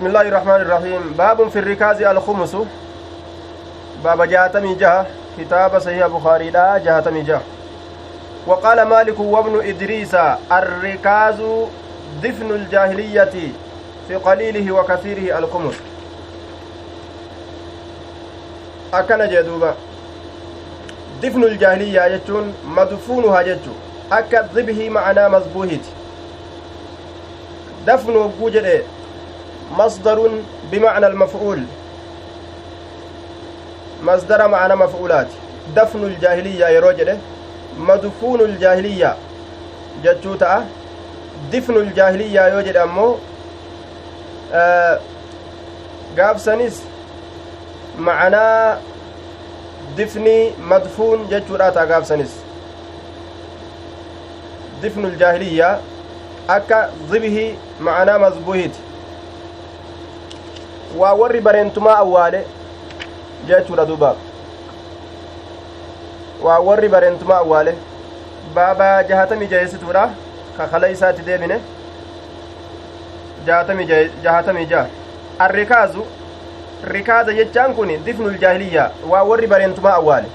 بسم الله الرحمن الرحيم. باب في الركاز الخمس. باب جهتمي جهة. كتاب صحيح بخاري. لا جهتمي جهة. وقال مالك وابن إدريس الركاز دفن الجاهلية في قليله وكثيره الخمس. akkana jee duuba difnu iljaahiliyyaa jechuun madfuunuhaa jechu akka dibhii ma'anaa jedhe bimacna almaf'uul masdara ma'ana maf'uulaati dafnu iljaahiliyyaa yeroo jedhe madfuunu iljaahiliyyaa jechuu ta'a difnu iljaahiliyyaa yoo jedhe ammoo gaafsanis macanaa difni madfuun jechuudha taa gaafsanis difnu iljaahiliyyaa akka zibihii macanaa mazbuhiiti waa warri bareentumaa awwaale jechuudha duuba waa warri bareentumaa awwaale baaba jahatamii jaheessituudha ka kala isaatti deebine jahatamii jaha arrikaazu rikaada jechaan kun difnul jaahiliyyaa waa warri bareentumaa awwaale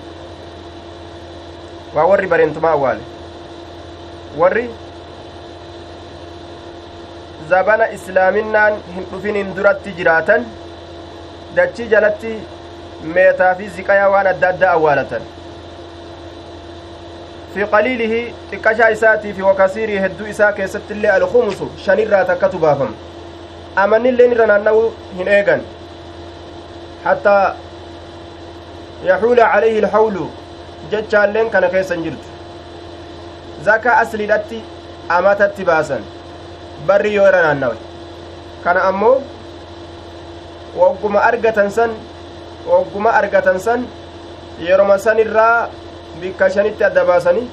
waa warri bareentumaa awwaale warri zabana islaaminaan hin dhufinin duratti jiraatan dachii jalatti meetaa fi ziqayaa waan adda addaa awwaalatan fi qaliilihi xiqqashaa isaatii fi wakasiirii hedduu isaa keessatti illee alkhumusu shanirraa takkatu baafama amanni irra naanna'uu hin eegan حتى يحول عليه الحول jechaalleen kana keessa hin jirtu zakaa asliidhatti amatatti baasan barri yoo irra naannawe kana ammoo wogguma argatan san wogguma argatan san yeroma san irraa bikka shanitti adda baasanii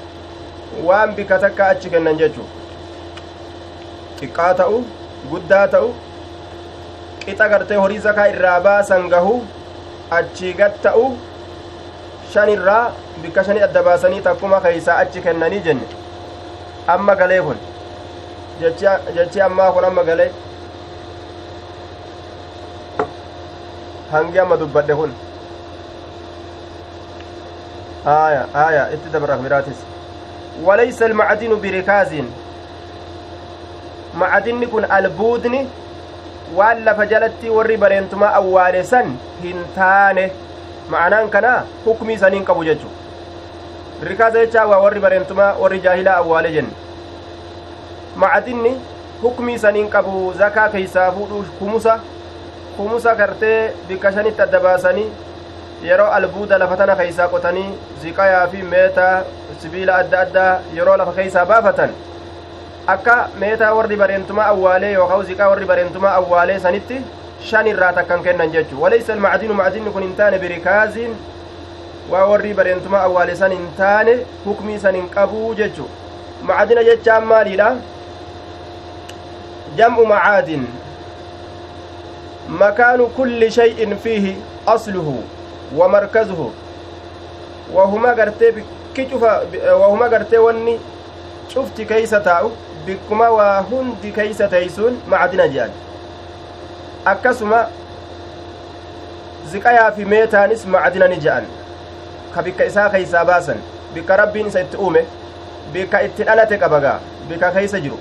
waan bikka takka achi kennan jechuu xiqqaa ta'u guddaa ta'u qixa gartee horii zakaa irraa baasan gahu achii gad ta'u shan irraa bikka shani adda baasanii takkuma keeysaa achi kennanii jenne amma galee kun jechi ammaa kun amma galee hangi amma dubbadhe kun aya aya itti dabra biraatis walaysa almacdinu birikaazin macdinni kun albuudni waan lafa jalatti warri bareentumaa awwaale san hin taane ma'anaan kana hukmii saniin qabu jechu rikaasa jechaa waa warri bareentumaa warri jaahilaa awwaale jenne macadinni hukmii saniin qabu zakaa keeysaa fuudhu kumusa kumusa gartee bikka shanitti adda baasanii yeroo albuuda lafa tana keeysaa qotanii ziqayaa fi meetaa sibiila adda addaa yeroo lafa keeysaa baafatan akka meetaa warri bareentumaa awwaalee yookaan ziqaa warri bareentumaa awwaalee sanitti shan irraa takkan kennan jechu walaysa almacdinu macdinni kun hin taane birikaaziin waa warri bareentumaa awwaale san hin taane hukmii san hin qabuu jechu macdina jechaan maaliidha shay'in fiihi asluhu wa markazuhu wahuma gartee bikki cufa wahuma gartee wanni cufti keeysa taa'u bikkuma waa hundi keeysa teeysuun macdina jedhan akkasuma ziqayaa fi meetaanis macdina ni jedhan ka bikka isaa keeysaa baasan bikka rabbiin isa itti uume bikka itti dhalate qabagaa bikka keeysa jiru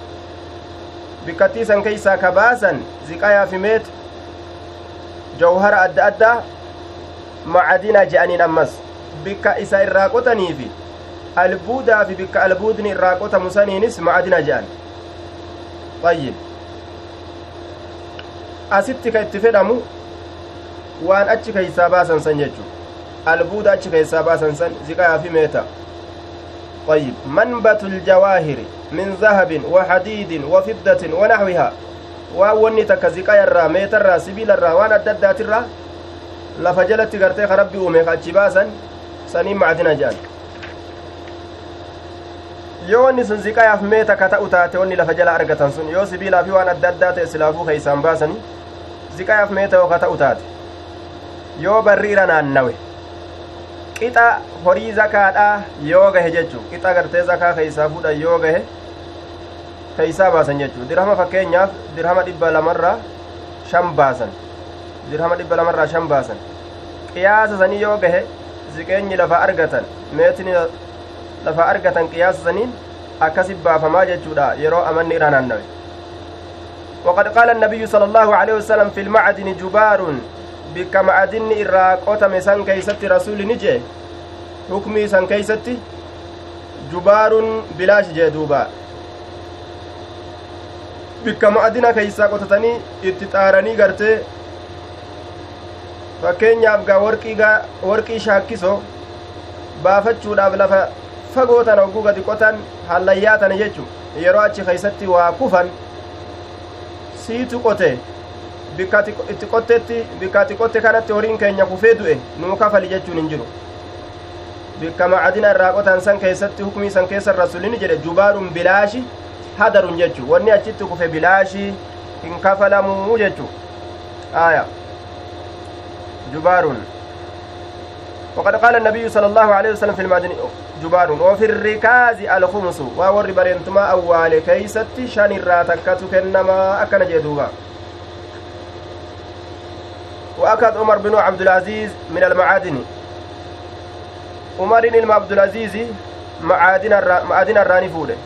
bikkattii san keeysaa ka baasan ziqayaa fi meet jawhara adda addaa macdina je'aniin ammas bikka isa irraa qotanii fi albuudaa fi bikka albuudni irraa qotamu saniinis macdina je'an ayyib asitti ka itti fedhamu waan achi keeysaa baasan san jechu albuuda achi keeysaa baasan san ziqayaa fi meeta طيب منبت الجواهر من ذهب وحديد وفضة ونحوها وأولني تكزيقا يرى ميتر سبيل الرا وأنا الددات الرا لفجلت غرتي خربي أمي خاتشباسا سنين معدنا جان taate wanni lafa jala argatan sun yoo sibiilaa fi waan adda addaa ta'e silaafuu keeysaan baasanii ziqayaaf meeta yoo ka ta'u taate yoo barri ira naannawe qixa horii zakaadhaa yoo gahe jechuu qixa gartee zakaa keeysaa fuudhan yoo gahe keeysaa baasan jechuu dirhama fakkeenyaaf dirhama dhibba lamarraa shan baasan dirhama dhibba lamarraa shan baasan qiyaasa sanii yoo gahe ziqeenyi lafa argatan meetini lafa argatan qiyaasa saniin akkasi baafamaa jechuudha yeroo amanni irraa naannawe وقد قال النبي صلى الله عليه وسلم في المعدن جبار بك معدن إرا قوتم سن كيست رسول نجي حكمي سن كيست جبار بلاش جدوبا bikka ma'adina keeysaa qotatanii itti xaaranii gartee fakkeenyaaf gaa warqii shaakkiso baafachuudhaaf lafa fagoo tana hogguu gadi qotan hallayyaa tana jechu yeroo achi keeysatti waa kufan siitu qote bikka itti qottetti bikka itti qotte kanatti horiin keenya kufee du'e nuu kafali jechuun hin jiru bikka macadina irraa qotan san keessatti hukmii san keessa rasulini jedhe jubaarun bilaashi hadarun jechu wanni achitti kufe bilaashii hin kafalamuu jechu aya جبار وقد قال النبي صلى الله عليه وسلم في المدينة جبار وفي الركاز الخمس وور برينتما أول كيست شان الراتكة كنما أكن جدوبا وأكد عمر بن عبد العزيز من المعادن عمر بن عبد العزيز معادن الرا... معادن الراني فوله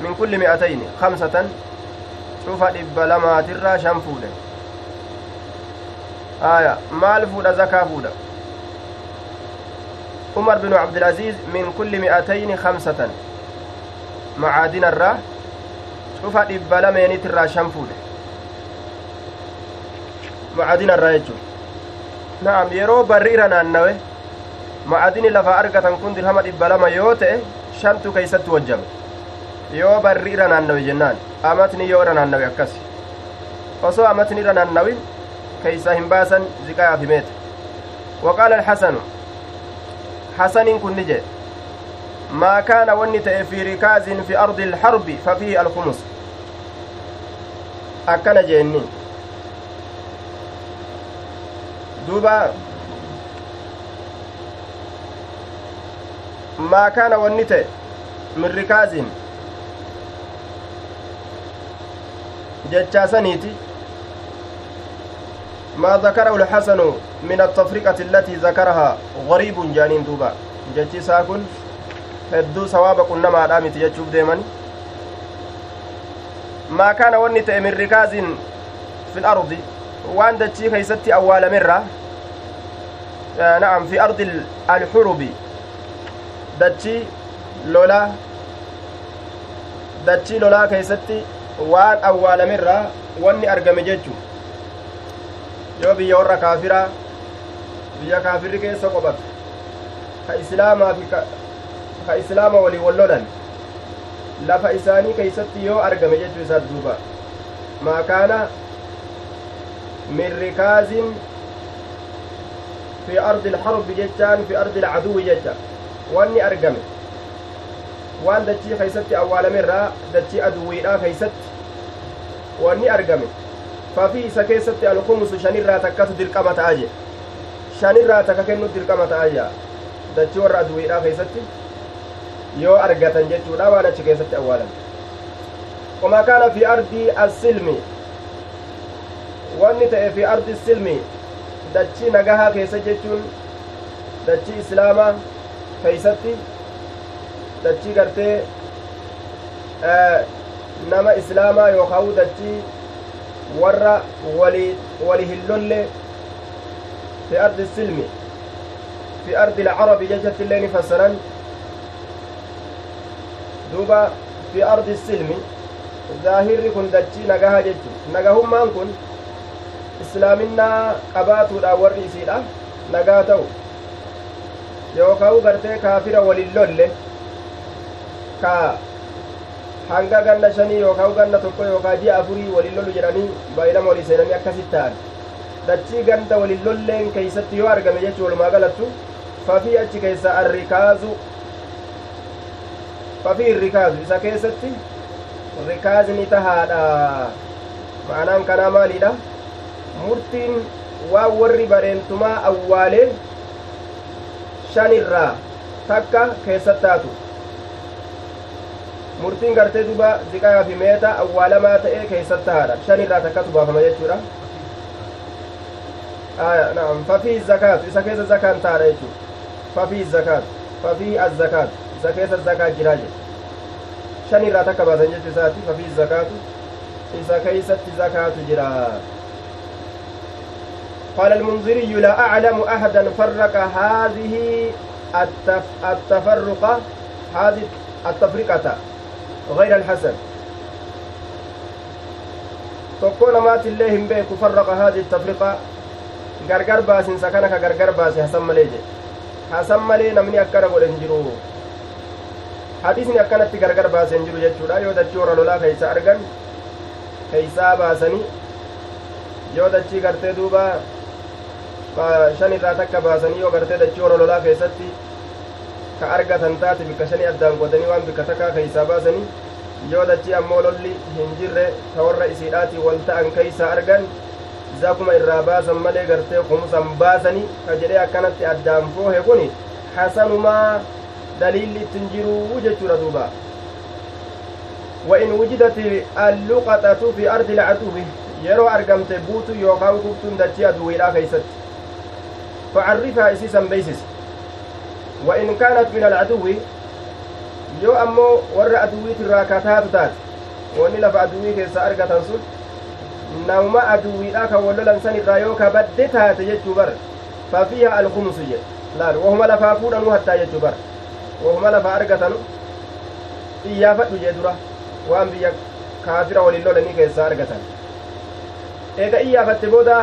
من كل مئتين خمسة شوف dhibba lamaatirraa shan fuudhe aya maal fuudha zakaa fuudha umar binu cabdilaaziiz min kulli mi'atayni kamsatan macaadina irraa cufa dhibba lameenirraa shan fuudhe yeroo barri ira naannawe macadini lafaa argatan kun dirhama dhibba lama yoo ta'e shantu keeysatti wajjame yoo barri ira naannawe jennaan amatni yoo ira naannawe akkas osoo amatni ira naannawin keeysa hin baasan ziqayaaf himeete وقال الحسن حسن كن نجي ما كان وني في ركاز في أرض الحرب ففيه الخمس أكن جيني دوبا ما كان وني من ركاز جتشا سنيتي ما ذكره الحسن من التفرقة التي ذكرها غريب جانين دوبا جتشي ساكن hedduu sawaaba qunnamaadha miti jechuuf deeman. Maa kaana wanni ta'e min rikaazin fi lardi waan dachii keeysatti awwaalamerra na'am fi ardi alxurubi dachii lolaa dachii lolaa keeysatti waan awwaalamerra wanni argame jechu yoo biyya warra kaafiraa biyya kaafirri keessa qophatu ka islaamaa fi ka islaama walii wal lolan lafa isaanii keeysatti yoo argame jechuu isaa duuba maa kaana ardi ilharbi jechaan fi ardi ilcaduwi jecha wanni argame waan dachii keeysatti awwaalame irraa dachii aduwiidhaa keeysatti wanni argame fafii isa keessatti alkumusu shanirraa takkatu dirqama ta'a je shanirraa takka kennu dirqama ta'a jea dachii warra aduwiidhaa keeysatti yoo argatan jechuudha waan achi keessatti awwaalan وما كان في أرض السلم wanni ta'e fi ardi silmi dachii nagahaa keessa jechuun dachii islaamaa keeysatti dachii gartee nama islaamaa yookaan dachii warra wali hin lolle fi ardi silmi fi ardi lcarabi jechatti illee ni fassaran duuba fi ardi silmi zaahirri kun dachii nagaha jechu nagahummaan kun islaaminaa qabaatuudhaan warri isiidha nagaa ta'u yookaan gartee kaafira walin lolle ka hanga ganna shanii yookaan ganna tokko yookaan ji'a afurii walin lollu jedhanii baay'inama walii seenanii akkasit ta'an dachii ganda walin lolleen keeysatti yoo argame jechuu walumaa galattu fafii achi keessa arrikaazu fafii irrikaazu isa keessatti rikaazni tahaadha ma'anaan kanaa maaliidha murtiin waan warri bareentumaa awwaalee shanirraa takka keessat taatu murtiin gartee duba ziqayaa fi meeta awwaalamaa ta'ee keessatti tahaadha shanirraa takkatu baafama jechuudha آية نعم ففي الزكاة إذا كيس الزكاة تعالى ففي الزكاة ففي الزكاة إذا كيس الزكاة جراجة شن irraa takka baasan jechuu isaati fafii zakaatu isa keeysatti zakaatu jira قال المنذري لا أعلم أحدا فرق هذه التف... التفرقة هذه التفرقة غير الحسن. تقول ما الله بيك فرق هذه التفرقة؟ غرغر باس سكنك غرغر باس حسن مليج. حسن ملي نمني أكرب الانجرو حديثني أكنت غرغر باس انجرو جدا يودا جورا لولا كيسا أرغن كيسا باسني يودا جي غرته دوبا. Shan irraa takka baasanii yoo gartee dachii warra lolaa keessatti ka argatan taate bikka shanii addaan godanii waan bikka takkaa keeysaa baasanii yoo dachii ammoo lolli hin jirre ta warra isiidhaatii wal ta'an keeysaa argan zakuma irraa baasan malee gartee kumusan baasanii ka jedhee akkanatti addaan foohe kun hasanumaa daliilli ittin jiruu jechuudha duuba وإن وجدت اللقطة في أرض العدو yeroo argamte buutu yookaan kubtuun dachii aduwwiidhaa keeysatti min alcaduwwi yoo ammoo warra aduwwiitirraa kataatu taate wanni lafa aduwwii keessa argatan sun nama aduwwiidha kan wallolan san irraa yoo kabadde taate jechuu bar fafiiha alkumusu jedhe laal wahuma lafaa fuudhanuu hattaa jechuu bar wahuma lafaa argatanu iyyaafadhu jee dura waan biyya kaafira waliin lolanii keessaa argatan eega iyyaafatte booda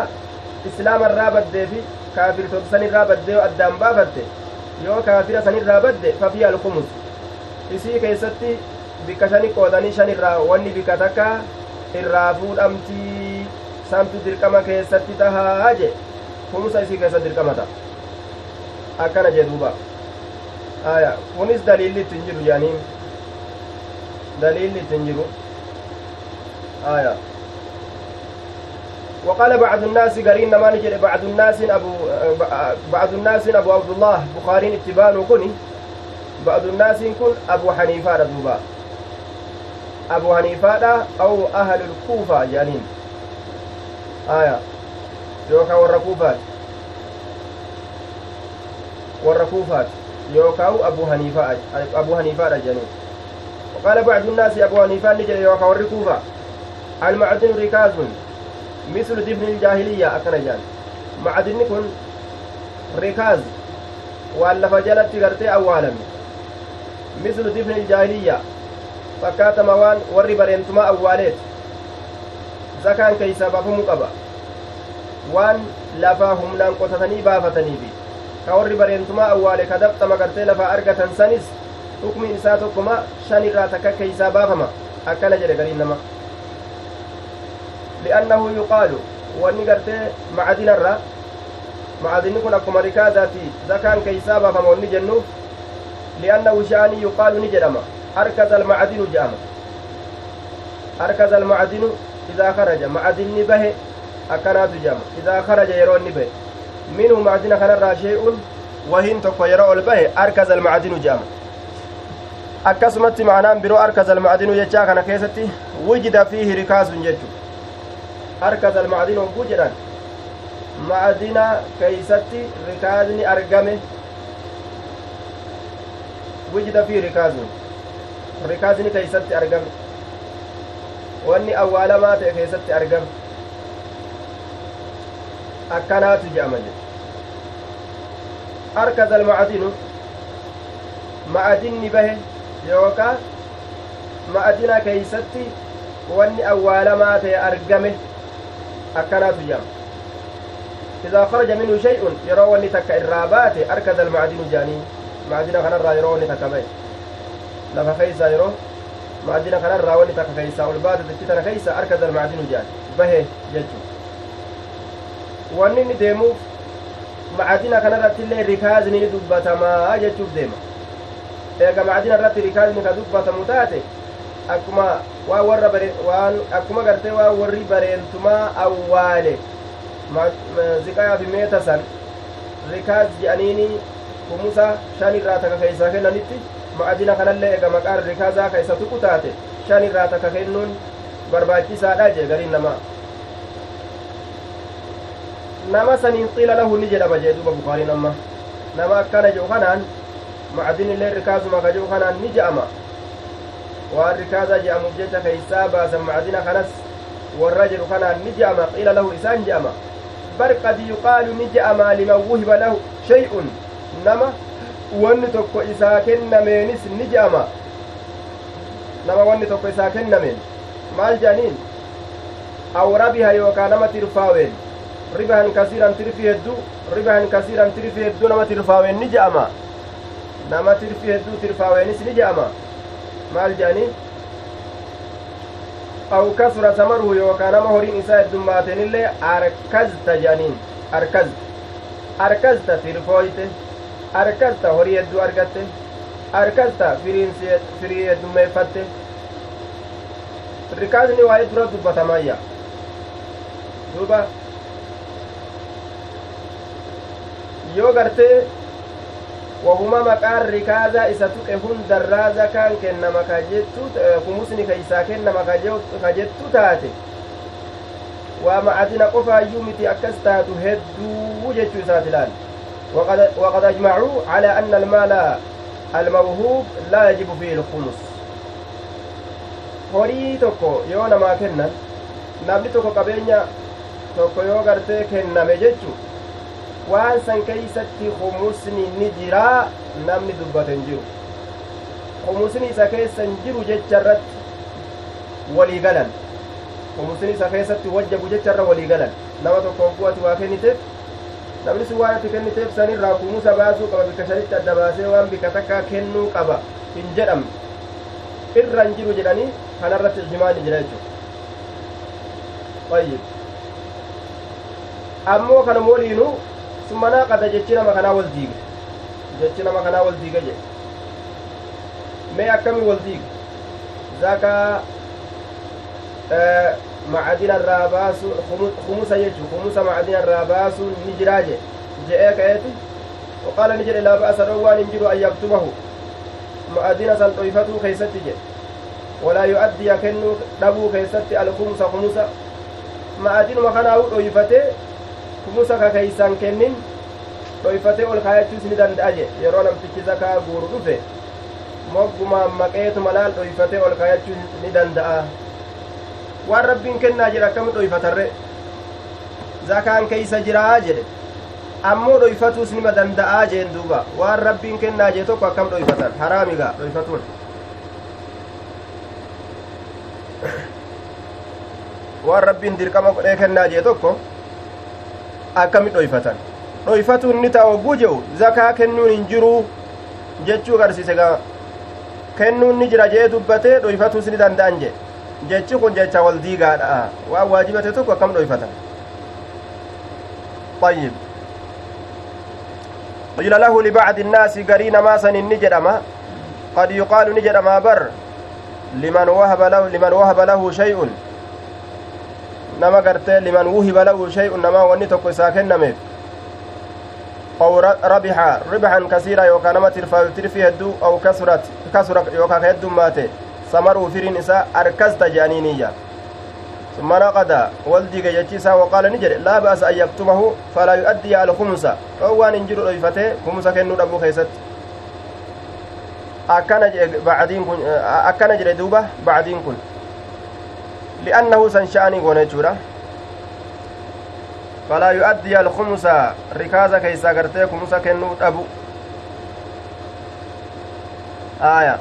islaama irraa baddee fi kaafirtoota san irraa baddee yoo addaan baafatte yoo kaafira san irraa badde fafiiha alkumusu isii keessatti bikka shani qoodanii shan irraa wanni bikka takka irraa fuudhamtii santu dirqama keessatti tahaa je kumsa isii keessatti dirqama ta'a akkana jee duuba aya kunis daliilli ittiin jiru jaaniin daliilli ittiin jiru aya وقال بعض الناس قرين ما نجد بعض الناس أبو بعض الناس أبو عبد الله. بخاري اتبان كني بعض الناس كن أبو حنيفة دوبا أبو حنيفة أو أهل الكوفة جانين. آية. يوكا والركوفات. والركوفات. يوكا أبو حنيفة أبو حنيفة جانين. وقال بعض الناس أبو حنيفة نجد يوكا والركوفة. المعدن ركاز. مثل دفن الجاهلية أكنا جان معدن كن ركاز mislu difni iljaahiliyya fakkaatama waan warri bareentumaa awwaaleet zakaan keeysaa baafamuu qaba waan lafaa humnaan qotatanii baafataniifi ka warri bareentumaa awwaale ka dabxama gartee lafaa argatan sanis hukmiin isaa tokkuma shan irraa takka keeysaa baafama akkana jedhe galiin nama gartee macadinarra macadinni kun akkuma rikaazaati zakaan keeysaa baafama wanni jennuuf li'annahu sha'anii yuqaalu ni jedhama arkaza almacdinu jedhama arkaza almacdinu idaa karaja macdinni bahe akkanaatu jedhama idaa karaja yeroo inni bahe minhu macdina kanarraa shee'un wahiin tokko yeroo ol bahe arkaza almacdinu jedhama akkasumatti ma'anaan biroo arkaza almacdinu jechaa kana keessatti wujida fiihi rikaasun jechu arkaza almacdinu hogguu jedhan macdina keeysatti rikaazni argame wujida fi rikaazun rikaazni keeysatti argame wanni awwaalamaa ta'e keessatti argame akkanaatu je'ama jedhe arkaza almacdinu ma'adinni bahe yookaa ma'adina keeysatti wanni awwaalamaa ta'e argame akkanaatu je'ama إذا خرج منه شيء يروني تك الرابات أركز المعدن جاني معدن خنا الرا يروني تك بي لفا خيسا يرو معدن خنا الرا وني تك خيسا والباد تشتنا خيسا أركز المعدن جاني به جتو wanni inni deemuuf macadina kana irratti illee rikaazni ni dubbatamaa jechuuf deema eega macadina irratti rikaazni ka dubbatamu taate akkuma waan warra waan akkuma gartee waan warri bareentumaa awwaale ziqayaa fi meeta san rikaaz je'aniini kumusa shan irraa takka keeysaa kennanitti ma'adina kanallee ega maqaan rikaazaa ka isa tuqu taate shan irraa takka kennuun barbaachisaadha jee gariin namaa nama saniin qiila lahu ni jedhama jee duba bukaariin amma nama akkana jedhu kanaan macdin illee rikaazuma ka jedhu kanaan ni je'ama waan rikaaza je'amuuf jecha keeysaa baasan macdina kanas warra jedhu kanaan ni je'ama qiila lahu isaan je'ama bar qad yuqaalu ni je'ama liman wuhiba lahu shay'un nama wanni tokko isaa kennameenis ni je'ama nama wanni tokko isaa kennameen maal jedhaniin aw rabiha yookaa nama tirfaaween ribahan kasiiran tirfi hedduu ribahan kasiiran tirfi hedduu nama tirfaaween ni je'ama nama tirfi hedduu tirfaaweenis ni je'ama maal jedhanii aw kasura samaruhu yookaa nama horiin isaa heddummaatenillee arkazta jedhaniin arkazta arkazta tirfooyte arkazta horii hedduu argatte arkazta firii heddummeeffatte rikaasni waa'ee dura dubbatamayya duuba yoo gartee tuqe hundarraa zakaan kennama ka jettu kumusni ka isaa kennama ka jettu taate waa macadina qofaayyuu miti akkas taatu hedduu jechuu isaati ilaal وقد أجمعوا على أن المال الموهوب لا يجب فيه الخمس horii tokko yoo namaa kennan namni tokko qabeenya tokko yoo gartee kenname jechu waan san keeysatti humusni ni jiraa namni dubbate hin jiru humusni isa keessa hin jiru jecha irratti walii galan humusni isa keessatti wajjabu jecha irra walii galan nama tokko hogguu ati waa kenniteef namni sun waan ati kenniteef sanirraa humusa baasuu qaba bika shanitti adda baasee waan bika takkaa kennuu qaba hin jedhamne irra hin jiru jedhanii kanarratti ijmaani jira jechuudha طيب ammoo kana woliinuu summa naaqada jechi nama kanaa wal diige jechi nama kanaa wal diige jedhe mee akkami wal diige zakaa macadina irraa baasuun kumusa jechu kumusa macadina irraa baasuun ni jiraa je je'ee ka'eeti وقال نجد لا بأس روان انجر أن يكتبه مؤذن سن طيفته كيست جد ولا يؤدي كنو دبو كيست الخمس خمسة مؤذن وخنا طيفته kumusa ka keeysan kennin dhoyfatee ol kaayachuus ni danda'a je yeroo namtichi zakaa guuru dhufe moggumaan maqeetuma laal dhoyfatee ol kaayachuu ni danda'a waan rabbiin kennaa jedhe akkami dhoyfatarre zakaan keeysa jiraa jedhe ammoo dhoyfatuus nima danda'aa jeen duuba waan rabbiin kennaa jee tokko akkam dhoyfatan haraamigaa dhoyfatuun waan rabbiin dirqama godhee kennaa jee tokko akkami dhoyfatan dhoyfatuun ni ta'a hogguu je'u zakaa kennuun hin jiruu jechuu agarsiise gaa kennuun ni jira jee dubbatee dhoyfatuus ni danda'an je jechi kun jecha wal diigaadha waan waajibate tokko akkam dhoyfatan طيب قيل له لبعض الناس قرين ما سن نجدما قد يقال نجدما بر لمن وهب له لمن وهب له شيء nama gartee liman wuhiba lahu shay'un namaa wanni tokko isaa kennameef aw rabixa ribxan kasiira yookaa nama tirfaayu tirfi hedduu aw kasurat kasura yookaa ka heddummaate samaruu firiin isaa arkasta je'aniiniyya ثم نقد والديك يجيسا وقال نجد لا بأس أن يكتمه فلا يؤدي الخمسة روان انجر ريفته خمسة كنو دبو خيست أكن جري دوبة بعدين كن li'annahu san sha'anii goone jechuudha falaa yu'addiya alkhumusa rikaaza keeysaa gartee kumusa kennuu dhabu aya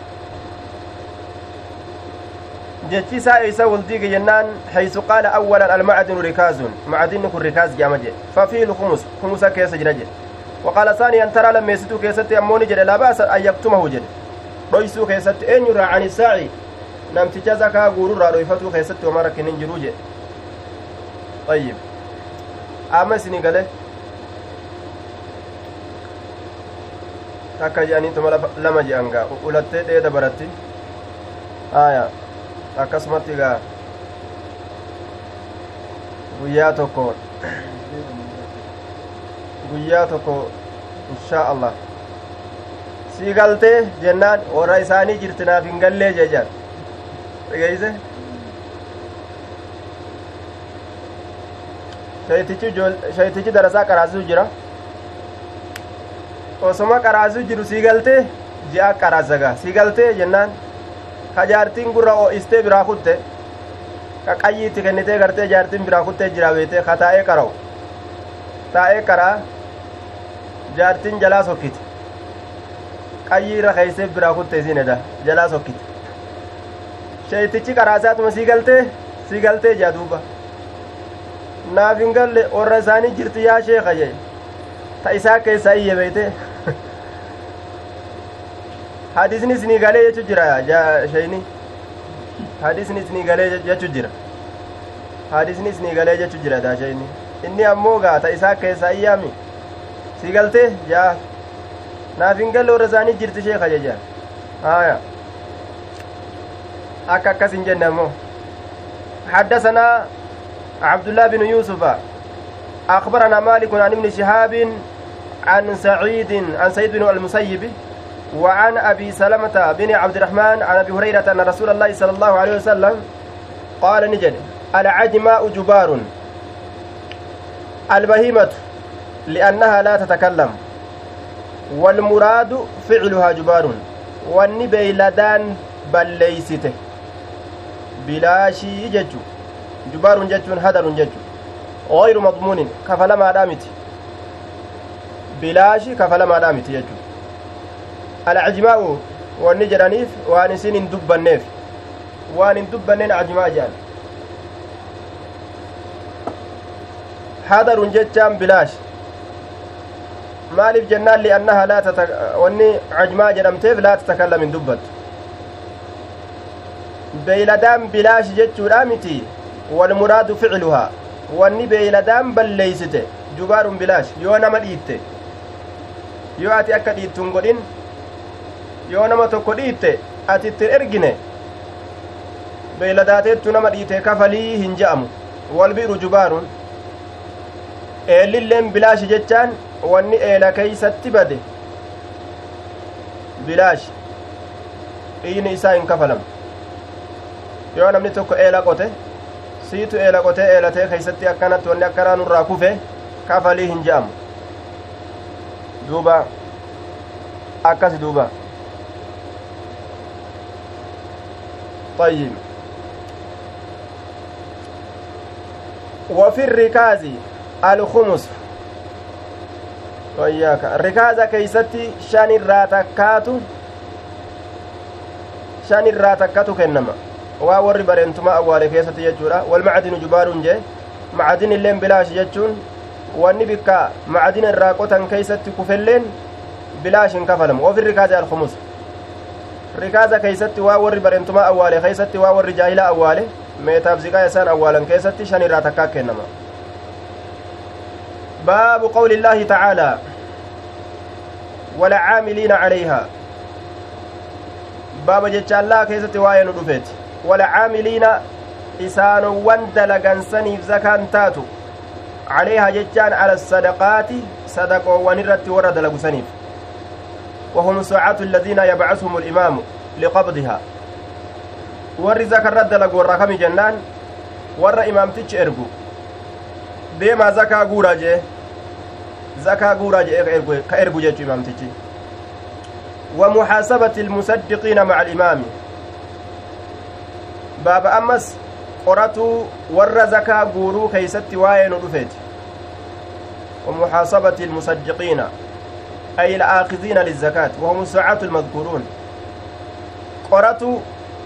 jechi isaa eeysa waldiige jennaan haysu qaala awwalan almacdinu rikaazun macdinni kun rikaaz jedhama jedhe fafii lkumus kumusa keessa jira jedhe ثانيا ترى لما يسيتو كيستي أموني جد لا بأس أن يكتمه جد رويسو كيستي أن يرى عن الساعي namticha zakaa guururraa dhoyfatuu keessatti homaa rakkin hin jiruu jedhe ayyib amma isini gale takka je'aniituma lama je'an gaa ulattee dheeda baratti aya akkasumatti gaa guyyaa tokko guyyaa tokko inshaa allah sii galtee jennaan warra isaanii jirtinaaf hin gallee jejaan dhageeyse shaytichi darasaa qaraasuu jira osoma qaraasuu jiru sii galtee ji'a qaraasagaa sii galtee jennaan ka jaartiin gurra istee biraa kutte ka qayyiitti kennitee gartee jaartiin biraa kuttee jira beetee ka taa'ee qara'u taa'ee qaraa jaartiin jalaa sokkite qayyii irra keeysee biraa kutte isin eda jalaa sokkite sheeytichi qaraasaatuma sii galtee sii galtee jea duuba naaf hin galle orra isaanii jirti yaa sheeka jee ta isaa keessaa iyye beeyte hadisni isinii galee jechu jira sheyni hadisni isinii galee jechu jira hadisni isinii galee jechu jira daa sheyni inni ammoo gaa ta isaa keessaa iyyaami sii galtee jaa naaf hin galle orra isaanii jirti sheeka jeja haya akka akkas hin jenne ammoo حدثنا عبد الله بن يوسف أخبرنا مالك عن ابن شهاب عن سعيد عن سيد بن المسيب وعن أبي سلمة بن عبد الرحمن عن أبي هريرة أن رسول الله صلى الله عليه وسلم قال نجد العجماء جبار. البهيمة لأنها لا تتكلم. والمراد فعلها جبار. والنبيلدان بل ليسته bilaashii jechu jubaaruun jechuun hadarun jechu oyru madmuunin kafalamaadhaa miti bilaashi kafalamaadhaa miti jechu alcajimaa'u wanni jedhaniif waan isin hin dubbanneef waan hin dubbanneen ajimaa jedhan hadarun jechaan bilaash maaliif jennaan li'annaha wanni cajimaa jedhamteef laa tatakallam hin dubbattu beeyladaan bilaashi jechuudha miti walmuraadu ficluhaa wanni beeyladaan balleeysite jubaarun bilaash yoo nama dhiitte yoo ati akka dhiittuun godhin yoo nama tokko dhiitte ati ittin ergine beeyladaateettu nama dhiite kafalii hin je'amu walbi'ru jubaarun eelilleen bilaashi jechaan wanni eela keeysatti bade bilaash dhiini isaa hin kafalamu yoo namni tokko eela qote siitu eela qotee eelatee keeysatti akkanatti wanni akkanaa nurraa kufe kafalii hin je'amu duuba akkas duuba طيب وفي الركاز الخمس وياك الركاز كيستي شان الراتكات شان الراتكات كنما waa warri bareentuma awwaale keessatti jechuudha wal macdinu jubaaruun jee macdin illeen bilaash jechuun wanni bikka macdina irraa qotan keeysatti kufelleen bilaash hin kafalamu ofi rikaaza alkumus rikaaza keeysatti waa warri bareentuma awwaale keeysatti waa warri jaahila awwaale meetaaf ziqaa isaan awwaalan keessatti shan irraa takkaa kennama baabu qawli illaahi tacaalaa walcaamiliina calayhaa baaba jecha allaa keessatti waa'ee nu dhufeeti والعاملين isaanowwan dalagansaniif zakaan taatu caleehaa jechaan ala sadaqaati sadaqoowwan irratti warra dalagusaniif وهم ساعات الذين يبعثهم الإمام لقبضها warri zakarra dalagu warra kami jennaan warra imaamtichi ergu deemaa zakaa guuraa jee zakaa guuraa jee ka ergu jechu imaamtichi ومحاسبة المصدقين مع الإمام baaba ammas qoratuu warra zakaa guuruu keeysatti waa'ee nu dhufeeti. ومحاسبة المصدقين أي الآخذين للزكاة وهم الساعة المذكورون. قرأت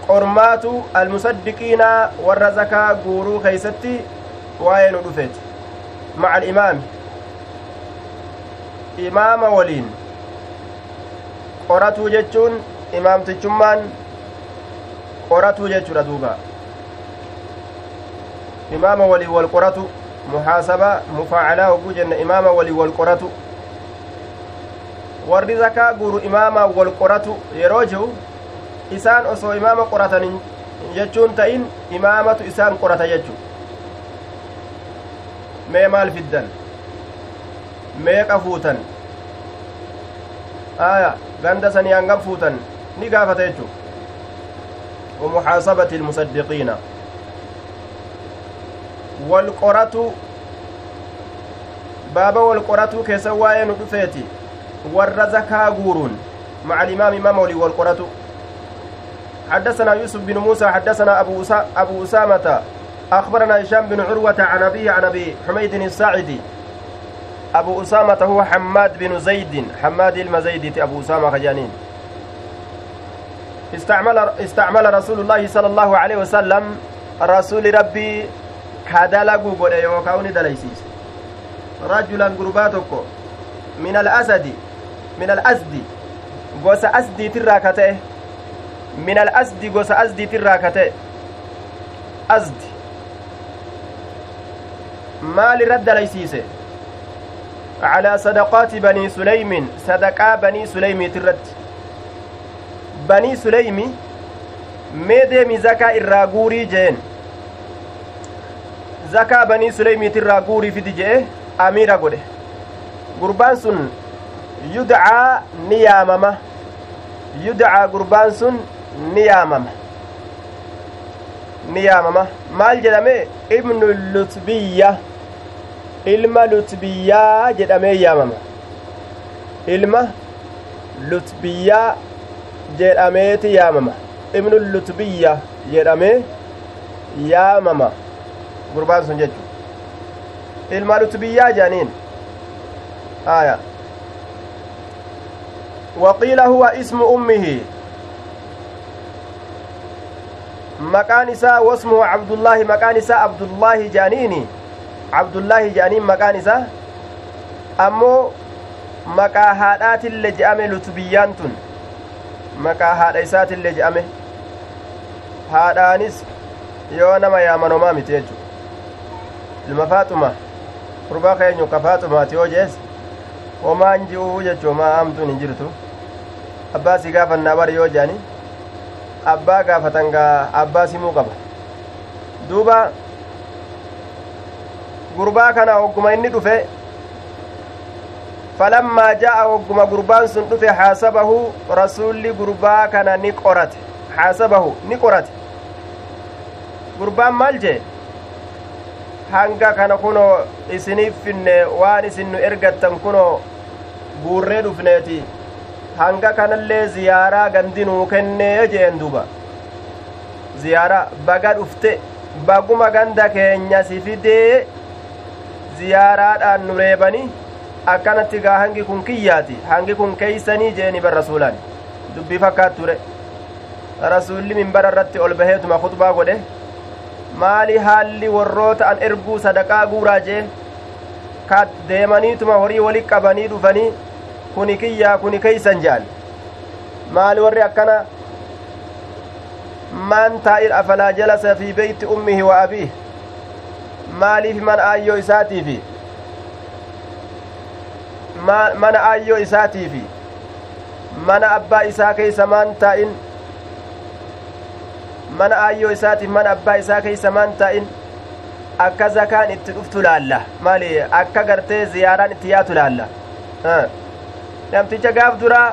قرمات المصدقين والرزكاة قورو خيستي وين رفت مع الإمام إمام ولين. قرأت جتشون إمام تجمان qoratuu jechuudha duuba imaama walii wal qoratu muhaasaba mufaacalaa hogguu jenna imaama walii wal qoratu warri zakaa guuru imaama wal qoratu yeroo jiru isaan osoo imaama qoratan jechuun ta'in imaamatu isaan qorata jechu mee maal fiddan meeqa fuutan aya ganda sanii hangam fuutan ni gaafata jechuu ومحاسبة المصدقين. والقرة waa'ee nu dhufeeti warra zakaa guuruun مع الإمام إمام ولي والقرة. حدثنا يوسف بن موسى حدثنا أبو, أبو أسامة أخبرنا هشام بن عروة عن أبيه عن أبي حميد الساعدي. أبو أسامة هو حماد بن زيد حماد المزيدي أبو أسامة خجانين. استعمل استعمل رسول الله صلى الله عليه وسلم رسول ربي كدلقوا قد يوكاوني دليسيس رجلا قرباتك من الأسد من الأسد gosa asdiitirraa ka ta'e min al asdi gosa asdiitirraa ka ta'e asdi maal irra dalaysiise calaa sadaqaati banii suleymin sadaqaa banii suleymi mee deemi zakaa irraa guurii jeen. Zakaa banii suleymiitirraa guurii fidi je'e amiira godhe. Gurbaan sun yudcaa ni yaamama. Yudcaa gurbaan sun ni yaamama. Ni yaamama. Maal jedhame? Ibnu lutbiyya. Ilma lutbiyyaa jedhamee yaamama. Ilma lutbiyyaa jedhameeti yaamama ibnu lutbiyya jedhamee yaamama gurbaan sun jechu ilma lutbiyyaa jedhaniin aya أمه مكان إساء واسمه عبد الله مكان إساء عبد الله جانيني عبد الله جانين مكان إساء أمو maqaa haadhaatillee je'ame lutubiyyaan tun maqaa haadha isaatillee je'ame haadhaanis yoo nama yaamanomaa miti jechu ilma faaxuma gurbaa keenyu ka faaxumaati yoo jees homaan ji'uu jechuu maa hamtuun hin jirtu abbaa si gaafannaa bari yoo jedhani abbaa gaafatan gaa abbaa simuu qaba duuba gurbaa kana hogguma inni dhufe falammaa ja'a hogguma gurbaan sun dhufe haasabahu rasuulli gurbaa kana ni qorate. Haasabahu ni qorate. Gurbaan maal jee? Hanga kana kunoo isiniif finne waan isin nu ergattan kunoo guurree dhufneeti. Hanga kanallee ziyaaraa gandinuu kennee jeen duba ziyaaraa baga dhufte baguma ganda keenya si fidee ziyaaraadhaan nu reebani akkanatti gaa hangi kun kiyyaati hangi kun keeysanii jeeni bar rasuulaan dubbii fakkaat ture rasuulli minbara irratti ol baheetuma khutbaa godhe maali haalli warroota an erguu sadaqaa guuraa jee ka deemaniituma horii wali qabanii dhufanii kuni kiyyaa kuni keeysan je'an maali warri akkana man taa'ir afalaa jalasa fi beyti ummihi wa abiih maaliif mana aayyoo isaatiifi mana aayyoo isaatiifi mana abbaa isaa keeysa maan taa'in mana aayyoo isaatiif mana abbaa isaa keeysa maan taa'in akka zakaan itti dhuftu laalla maali akka gartee ziyaaraan itti yaatu laalla namticha gaaf duraa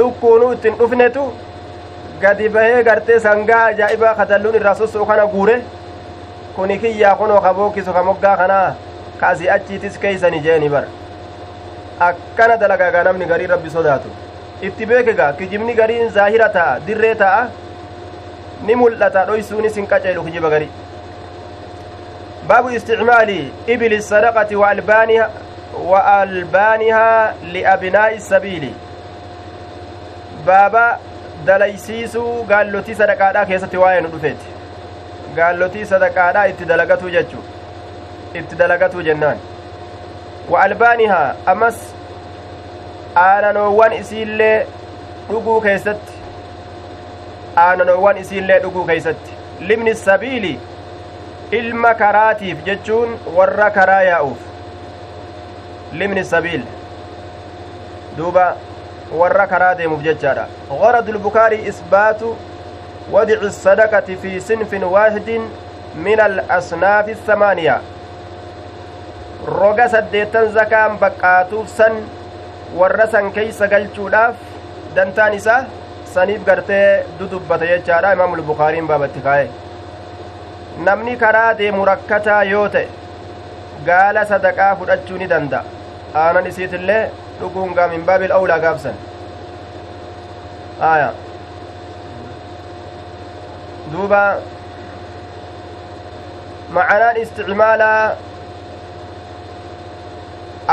lukkuunuu ittiin dhufnetu gadi bahee gartee sangaa ajaa'ibaa katalluun irraa sossoo kana guure kuni kiyyaa kunoo ka bookkisu ka moggaa kanaa ka asii achiitis keeysani jeeni bara akkana dalagaagaa namni garii rabbi sodaatu itti beekegaa kijibni gariin zaahira ta'a dirree ta'a ni mul'ata dhoysuunis hin qaceelu kijiba garii baabu isticmaali ibili sadaqati wa albaaniha وألبانها لأبناء السبيل بابا dalaysiisuu gaallotii sadaqaadhaa keessatti waa'ee nu dhufeeti gaallotii sadaqaadhaa itti dalagatuu jechuu itti dalagatuu jennaan wa albaanihaa ammas aananoowwan isiillee dhuguu keeysatti aananoowwan isiillee dhuguu keeysatti libni sabiili ilma karaatiif jechuun warra karaa yaa'uuf limni sabiil duuba warra karaa deemuuf jechaadha غرض البكاري إثبات وضع الصدقة في صنف واحد من الأصناف الثمانية roga saddeettan zakaan baqqaatuuf san warra san keeysa galchuudhaaf dantaan isaa saniif gartee dudubbata jechaadha imaamul bukaariin baabatti kaa'e namni karaa deemu rakkataa yoo ta'e gaala sadaqaa fudhachuu ni danda'a aanan isiitillee dhuguun gaa min baabil awlaa gaabsan aya duuba معنى استعمال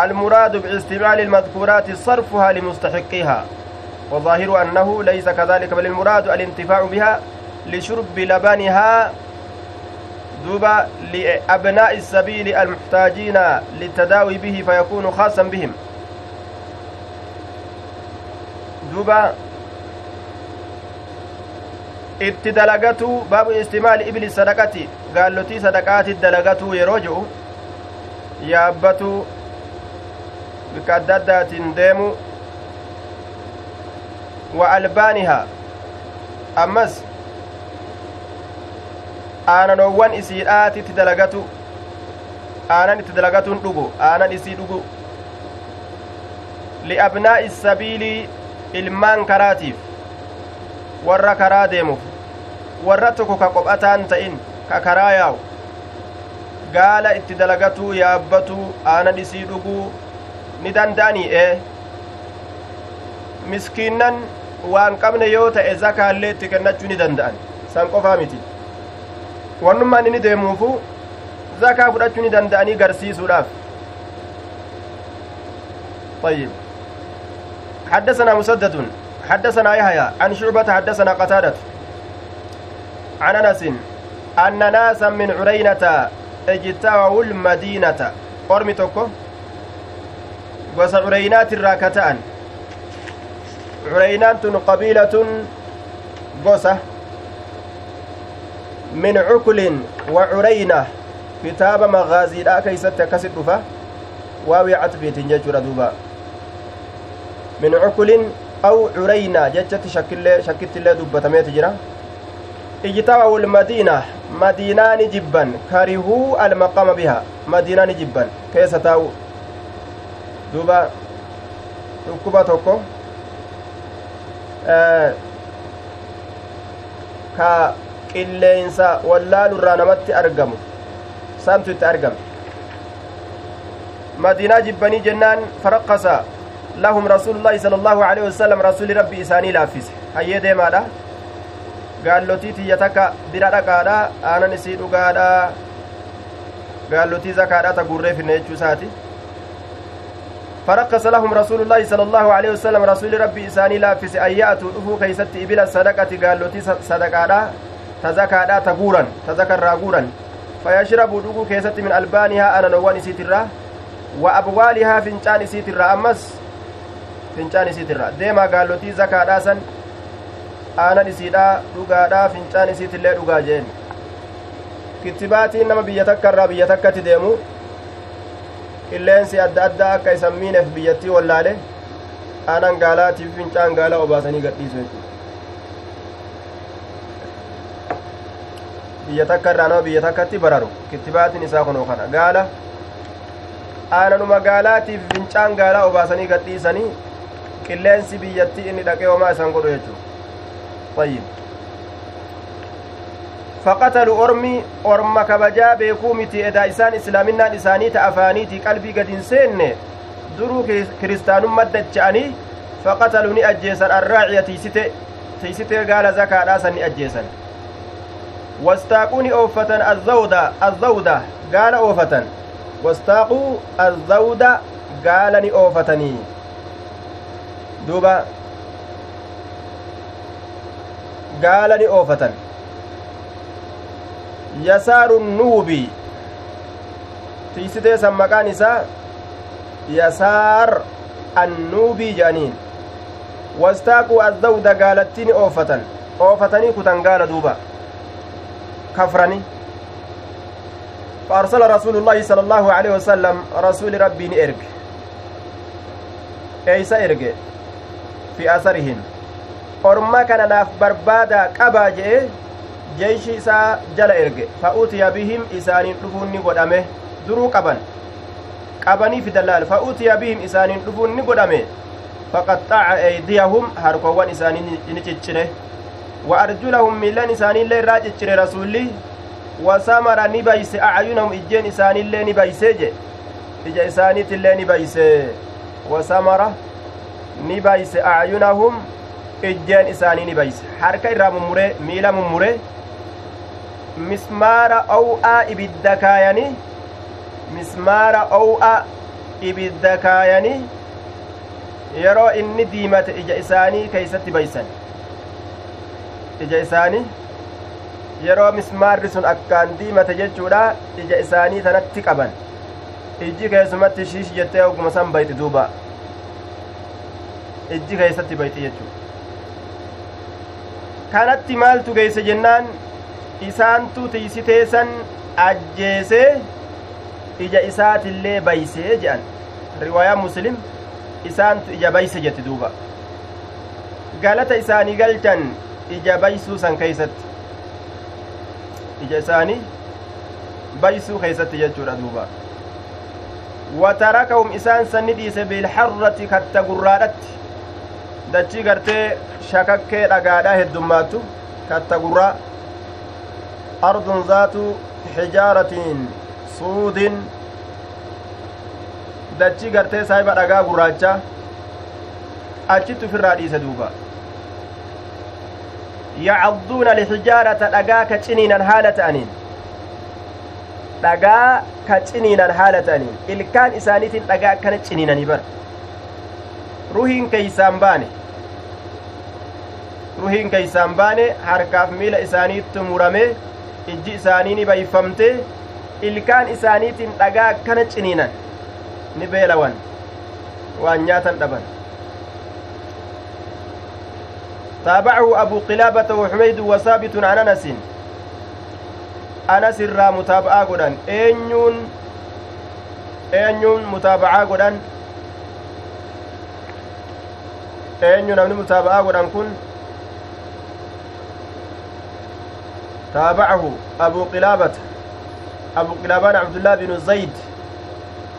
المراد باستعمال المذكورات صرفها لمستحقها وظاهر أنه ليس كذلك بل المراد الانتفاع بها لشرب لبنها دوبا لأبناء السبيل المحتاجين للتداوي به فيكون خاصا بهم. دوبا itti dalagatuu baabu istimaali ibli sadaqati gaallotii sadaqaati dalagatuu yeroo ji'u yaabbatuu bika adda addaatiin deemu wa albaanihaa ammas aananoowwan isiidhaati itti dalagatu aanan itti dalagatuun dhugu aanan isii dhugu liabnaa'i sabiilii ilmaan karaatiif warra karaa deemuuf warra tokko ka qophataan ta'in ka karaa yaa'u gaala itti dalagatuu yaabbatuu aanan isii dhuguu ni danda'anii ee miskiinnan waan qabne yoo ta'e zakaallee itti kennachuu ni danda'an san qofaa miti wannummaan inni deemuufu zakaa fudhachuu ni danda'anii garsiisuudhaaf طيب حدثنا مسدد حدثنا يحيى عن شعبة حدثنا قتادة عن أنس أن ناسا من عرينة اجتووا المدينة قرمي توكو gosa cureynaati ka ta'an cureynaan tun qabiilatun gosa min cuklin wa cureyna kitaaba magaaziidha keeysatti akkasit dhufa waawii catfiitin jechuudha duuba min cuklin aw cureyna jechatti shakkittillee dubbatameeti jira ijtawawu lmadiina madiinaani jibban karihuu almaqama biha madiinaani jibban keessa taa'u duuba dhukkuba tokko ka qilleensa wallaalurraa namatti argamu santu itti argame madiinaa jibbanii jennaan faraqqasa lahum rasuulullaahi sala allaahu aleyhi wasalam rasuli rabbi isaanii laaffise hayyee deemaadha gaallotii tiyya takka bira dhaqaadha aanan isii dhugaadha gaallotii zakaadha ta gurree finne jechuu isaati فرقص لهم رسول الله صلى الله عليه وسلم رسول ربي إساني لافس أن يأتوا أفو كيست إبلا الصدقة قالوا تي صدقادا تزكادا تقورا تذكر راقورا فيشربوا دوغو كيست من ألبانها أنا نوان سيترا وأبوالها فنشان سيترا. أمس ديما قالوا تي زكادا سن aanan isiidha dhugaadha fincaan isiitillee dhugaa jeen kittibaatiin nama biyya takka irraa biyya takkatti deemu qilleensi adda addaa akka isan miineef biyyattii wallaale aanan gaalaatiif fincaan gaalaa obaasanii gadhiisu jechuudha biyya takka irraa nama biyya takkatti bararu kittibaatiin isaa kunoo kana gaala aananuma gaalaatiif fincaan gaalaa obaasanii gadhiisanii qilleensi biyyattii inni dhaqee homaa isan godhu jechuudha طيب فقتلوا أرمي أرم كبجا بيكو متي إدا إسان إسلامنا إساني تأفانيتي قلبي قد إنسين. درو كريستان مدد جاني فقتلوا ني أجيسا الراعية تيسيتي تيسيتي قال زكاة راسا ني أجيسا واستاقوني أوفة الزودة الزودة قال أوفة واستاقوا الزودة قال ني أوفتني. دوبا. gaala ni oofatan yasaaru nuubi tiisitee san maqaan isaa yasaar annuubii jedhaniin wastaaquu azzawda gaalattii ni oofatan oofatanii kutan gaala duuba kafrani فأرسل رسول الله صلى الله عليه وسلم رسول ربي نئرج أي سئرج في أثرهن orma kana naaf barbaada qabaa je'e jeeshi isaa jala erge fa'utiya bihim isaaniin dhufuun ni godhame duruu qaban qabanii fidalaal fa'utiya bihim isaaniin dhufuun ni godhame faqaxxaca eydiyahum harkowwan isaanii ni ciccire wa arjulahum miillan isaaniillee irraa ciccire rasuulli wasamara ni bayse acyunahum ijjeen isaaniillee ni baysee je ija isaaniitillee ni bayse wasamara ni bayse acyunahum ijjeen isaanii ni bayse harka irraa mummure miila mummure mismaara ow'a ibidda kaayani mismaara ow'a ibidda kaayani yeroo inni diimate ija isaanii keeysatti baysan ija isaanii yeroo mismaarri sun akkaan diimate jechuudha ija isaanii tanatti qaban ijji keessumatti shiish jettee ogguma san bayti duuba ijji keessatti bayti jechuu kanatti maaltu geeyse jennaan isaantu tiisiteesan ajjeesee ija isaatillee baysee jedhan riwaayaa muslim isaantu ija bayse jetti duuba. Galata isaanii galchan ija baysuu san keeysatti. Ija isaanii baysuu keeysatti jechuudha duuba. Watarakahum isaan sanni dhiise bilharrati katta gurraadhatti. Dachii gartee shakakkee dhagaadhaa heddummaattu katta gurraa ardun zaatu xijaaratiin suudin dachii gartee saahiba dhagaa gurraacha achitti ufirraa dhiise duuba yacadduuna alxijaarata dhagaa ka ciniinan haala ta'aniin dhagaa ka ciniinan haala ta'aniin ilkaan isaaniitiin dhagaa akkana ciniinanii bara ruhiin keeysaan baane ruhiin keeysaan baane harkaaf miila isaaniitti murame ijji isaanii ni bayfamte ilkaan isaaniitiin dhagaa akkana ciniinan ni beelawan waan. Nyaatan dhaban. تابعه أبو قلابة وحميد وثابت عن أنس أنس الرا متابعة قدان أينيون أينيون متابعة قدان أينيون أمن متابعة قدان كن تابعه أبو قلابة أبو قلابان عبد الله بن زيد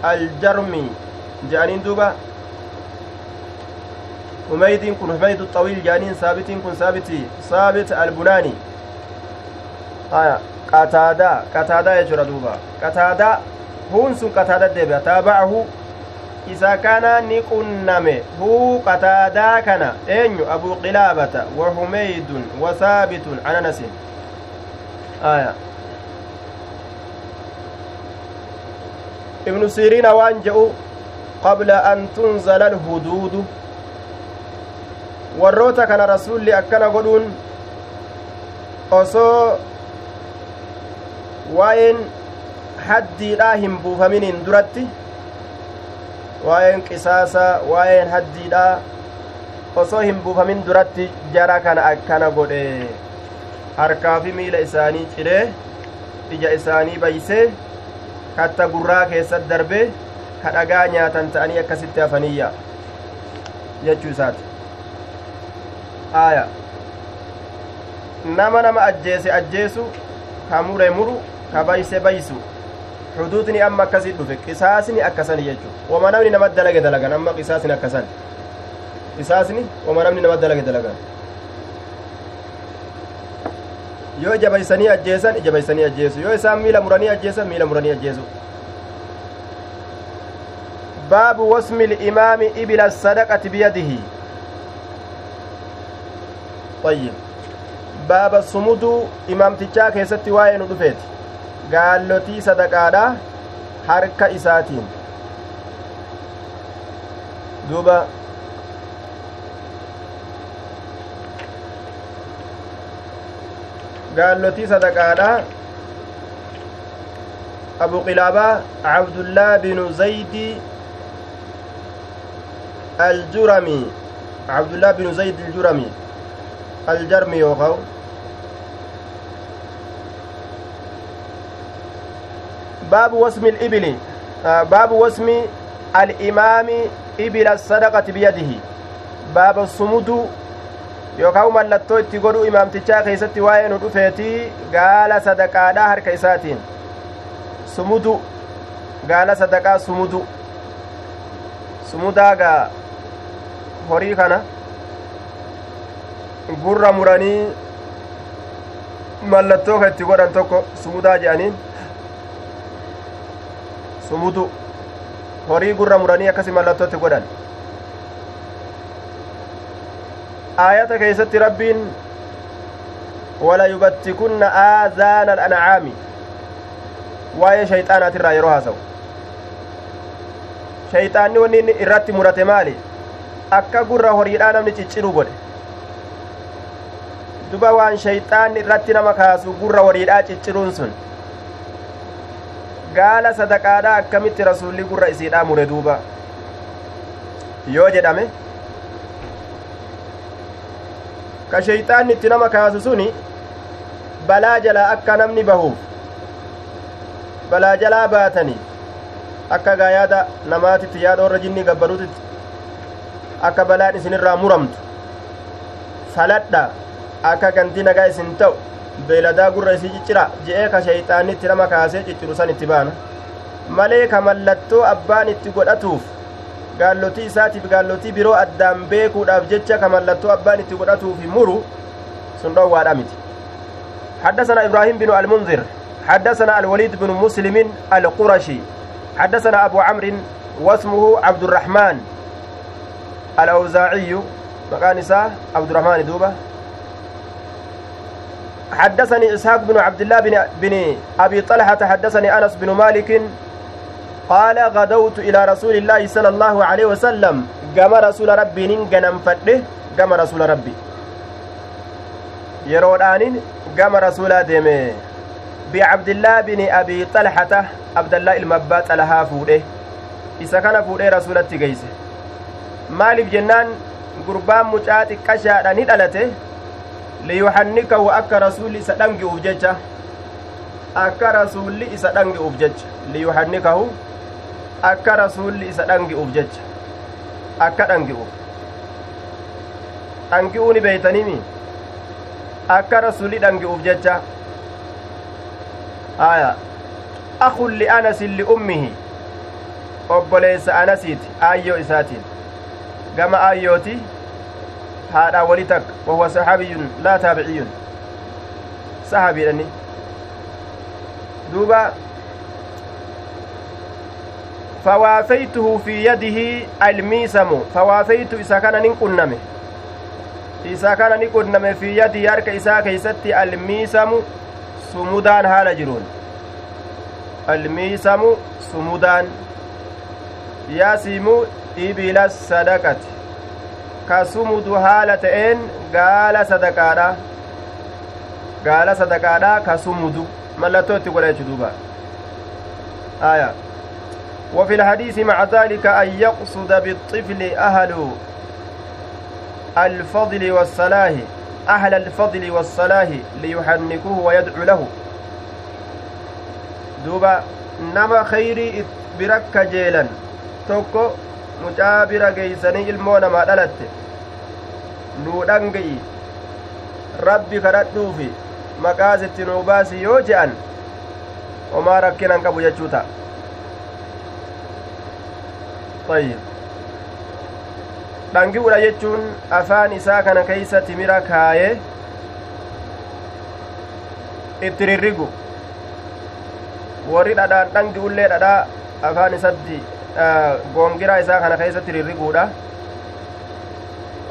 الجرمي. جانين دوبا. حميد كن حميد الطويل جانين ثابت كن ثابت. ثابت البناني. آية. قتادة. قتادة يجرى دوبا. قتادة. هون سن قتادة ديبا تابعه. إذا كان نقنم هو قتادة كان. أين أبو قلابة. وحميد وثابت عن أنس. آية ابن سيرين وان جاءوا قبل أن تنزل الهدود warroota kana rasulli akkana godhuun osoo waa'een haddiidhaa hin buufaminiin duratti waa'een qisaasa waa'een haddiidhaa osoo hin buufamin duratti jara kana akkana godhe harkaa fi miila isaanii ciree ija isaanii baysee katta gurraa keessatti darbee ka dhagaa nyaatan ta'anii akkasitti hafaniyya jechuu isaati aya nama nama ajjeese ajjeesu ka mure muru ka bayse baysu xuduudni amma akkasit dhufe qisaasni akkasani jechu wama namni nama dalage dalagan amma qisaasni akkasan qisaasni wama namni nama dalage dalagan yoo ijabaysanii ajjeesan ijabaysanii ajjeesu yoo isaan miila muranii ajjeesan miila muranii ajjeesu baabu wasmi limaami ibila sadaqati biyadihi ayyib baaba sumuduu imaamtichaa keessatti waa'ee nu dhufeeti gaallotii sadaqaadha harka isaatiin duuba gaallotii sadaqaadha abu qilaabaa cabdullaa binu zaydi aljurami cabdullaa binu zayd aljurami aljarmi yookaw baabu wasmi alibili baabu wasmi alimaami ibila asadaqati biyadihi baaba sumuduu yookaan mallattoo itti godhuu imaamtichaa keessatti waa'ee nu dhufeetii gaala sadaqaadhaa harka isaatiin sumudu gaala sadaqaa sumudu sumudaa gaa horii kana gurra muranii mallattoo ka itti godhan tokko sumudaa jedhaniin sumudu horii gurra muranii akkasi mallattootti godhan aayata keeysatti rabbiin wala yubattikunna aazaana alancaami waa'ee shayxaanaatirraa yeroo haasa'u shayxaanni wanni inni irratti murate maali akka gurra horiidhaa namni cicciruu godhe duba waan shayxaanni irratti nama kaasu gurra horiidhaa cicciruun sun gaala sadaqaadha akkamitti rasuulli gurra isiidhaa mure duuba yoo jedhame ka shayxaanni itti nama kaasu suni balaa jalaa akka namni bahuuf balaa jalaa baatanii akka gaa yaada namaatitti yaada warra jinnii gabbaruutitti akka balaan isinirraa muramtu faladha akka gantii nagaa isin ta'u beeladaa gurra isii ciccira je'ee ka shayxaanitti nama kaasee cicciru san itti baana. Malee ka mallattoo abbaan itti godhatuuf gaallotii isaatiif gaallotii biroo addaan beekuudhaaf jecha ka mallattoo abbaan itti godhatuuf muru sun dhowwaadha miti. حدثنا إبراهيم بن المنذر حدثنا الوليد بن مسلم القرشي حدثنا أبو عمرو واسمه عبد الرحمن الأوزاعي مكان عبد الرحمن دوبة حدثني إسحاق بن عبد الله بن, بن أبي طلحة حدثني أنس بن مالك قال غدوت إلى رسول الله صلى الله عليه وسلم قام رسول ربي ننقنم فده قام رسول ربي yeroodhaanin gama rasuulaa deeme bicabdillaa bini abii xalhata abdallaa ilma abbaa xalahaa fuudhe isa kana fuudhee rasuulatti geeyse maaliif jennaan gurbaan mucaa xiqqashaadha ni dhalate liyuhannikahu akka rasuulli isa dhangi'uuf jecha akka rasuulli isa dhangi'uuf jecha liyuhannikahu akka rasuulli isa dhangi'uuf jecha akka dhangi'uuf dhangi'uu ni beeytanimi akka rasuli dhangi'uuf jecha aya akun li'anasin li'ummihi obboleessa anasiiti aayyoo isaatiin gama aayyooti haadhaa wali takka wahuwa saxaabiyyun laa taabiciyyun saxaabiidhani duuba fawaafaytuhu fi yadihi almiisamu fawaafaytu isa kana nin qunname isaa kana ni qunname fi yadii harka isaa keeysatti almiisamu sumudaan haala jiruun almiisamu sumudaan yasimu ibila sadaqati ka sumudu haala ta'een gaala sadaqaadha gaala sadaqaadha ka sumudu mallattoo itti godha jechu duuba aya وفي الحديث مع ذلك أن يقصد بالطفل أهل الفضل والصلاح أهل الفضل والصلاح ليحنكوه ويدعو له. دوبا نما خيري بركة جيلا. توكو mucaa bira geeysanii ilmoo namaa dhalatte nuudhan ga'i rabbi kadhadhuufi maqaas itti nuu baasi yoo je'an homaa rakkinan qabu jechuu ta'a ayyib dhangi'udha jechuun afaan isaa kana keeysa timira kaayee itti rirrigu warri dhadhaan dhangi'ullee dhadhaa afaan isatti goongiraa isaa kana keessatti rirriguudha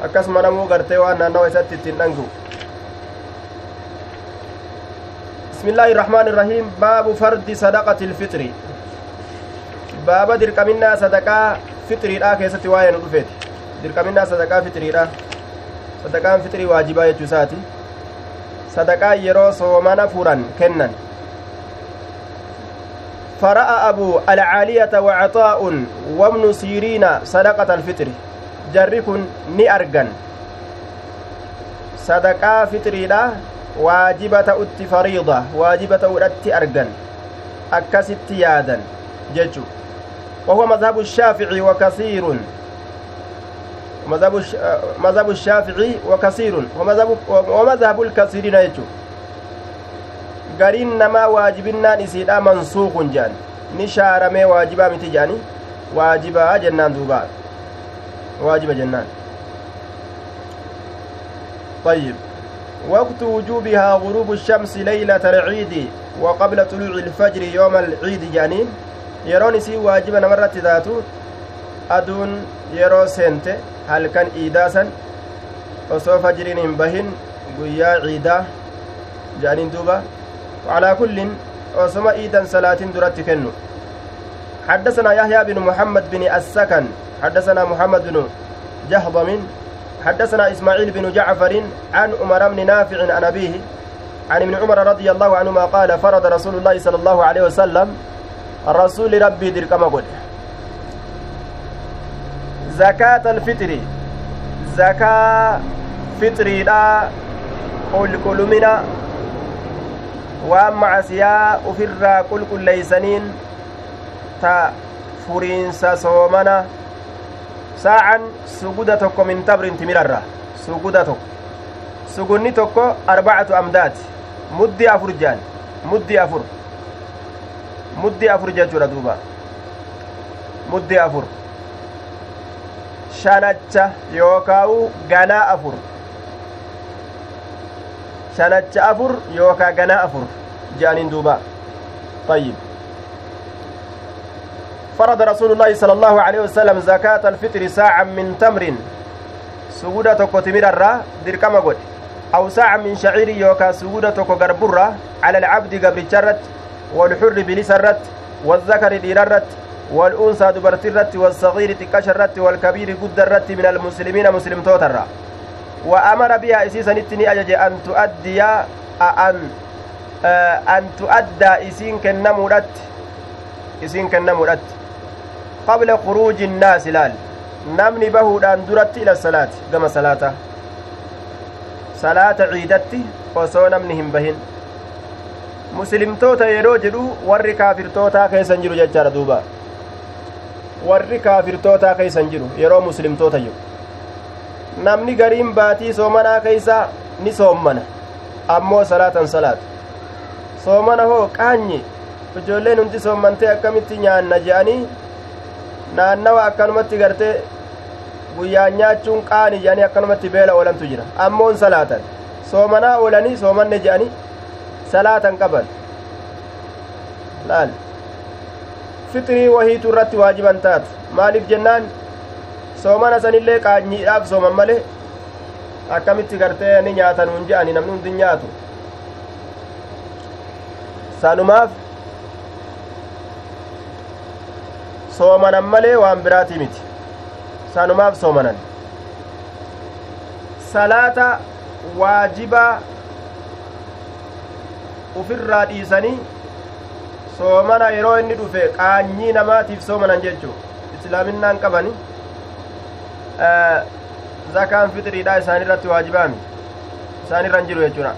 akkasuma namuu gartee waan naannawa isatti ittiin dhangi'u بسم الله الرحمن الرحيم. باب فرد صدقة الفطر. باب درقمنا صدقة فطري لا كيست واين رفيت dirqaminaa sadaqaa fixiriidha sadaqaan fixrii waajibaa jechuu isaati sadaqaa yeroo soomana furan kennan فرأى أبو العالية وعطاء وابن سيرين صدقة الفطر. جركن ني أرجن صدقة فطري واجبة أت فريضة واجبة أت أرجن أكست يادا ججو وهو مذهب الشافعي وكثير مذهب مذهب الشافعي وكثير ومذهب ومذهب الكثيرين يجو namaa waajibinnaan isiidha mansuuqun jedhan ni shaaramee waajibaa miti jedhani waajibaa jennaan duuba waajiba jennaan طيب وقت وجوبها غروب الشمس ليلة العيد وقبل طلوع الفجر يوم العيد جانين يرون سي واجبا مرة ذاته أدون يرو سنت. هل كان إيداسا؟ osoo fajriin hin bahin guyyaa ciidaa jedhaniin وعلى كل osoma iidan salaatin duratti kennu حدثنا يحيى بن محمد بن السكن. حدثنا محمد بن جهضم. حدثنا إسماعيل بن جعفر عن عمر بن نافع عن أبيه عن ابن عمر رضي الله عنهما قال فرض رسول الله صلى الله عليه وسلم الرسول ربي دركم قل زكاة الفطر زكاة فطري لا قل قل منا waan macasiyaa ufirraa qulqulleeysaniin ta furiinsa soomana saacan suguda tokko min tabrin timirarra suguda tokko sugunni tokko arbacatu amdaati muddi afur jaan muddi afur muddi afur jechuudha duuba muddi afur shanacha yookaawu ganaa afur shanacha afur yookaa ganaa afur je'aniin duuba طيب فرض رسول الله صلى الله عليه وسلم زكاة الفطر ساعة من تمر. سجودة تكو تمرر دركما قد أو ساعة من شعير يوكا سجودة تكو غربرة على العبد قبر الشرت والحر بلسرت والذكر ديررت والأنثى دبرترت والصغير تكشرت والكبير قدرت من المسلمين مسلم توتر وأمر بها إسيسا نتني أن تؤدي أن أن تؤدى إسين كنمرت إسين كنمرت qabla khuruuji innaas ilaal. Namni bahuudhaan duratti ila salaati gama salaata. Salaata ciidatti osoo namni hin bahin. Muslimtoota yeroo jedhu warri kaafirtootaa keeysan jiru jechaadha duuba. Warri kaafirtootaa keeysan jiru yeroo muslimtoota jiru. Namni gariin baatii soomanaa keeysaa ni soommana. Ammoo salaatan salaatu soomana hoo qaanyi. Ijoolleen hundi soommantee akkamitti nyaanna je'anii naannawa akkanumatti gartee guyyaan nyaachuun qaani jedhanii akkanumatti beela oolantu jira ammoon salaatan soomanaa oolanii soomanne jedhanii salaatan qaban laal fixrii wahiitu irratti waajiban taatu maaliif jennaan soomana sanillee qaanyiidhaaf sooman male akkamitti gartee ni nyaatan hun je'ani namni hundi nyaatu sanumaaf soomanan malee waan biraatii miti sanumaaf soomanan salaata waajibaa ufirraa dhiisanii soomana yeroo inni dhufe qaanyii namaatiif soomanan jechuu islaaminaan qabani zakaan fixiriidha isaan irratti waajibaami isaan irra hin jiru jechuudha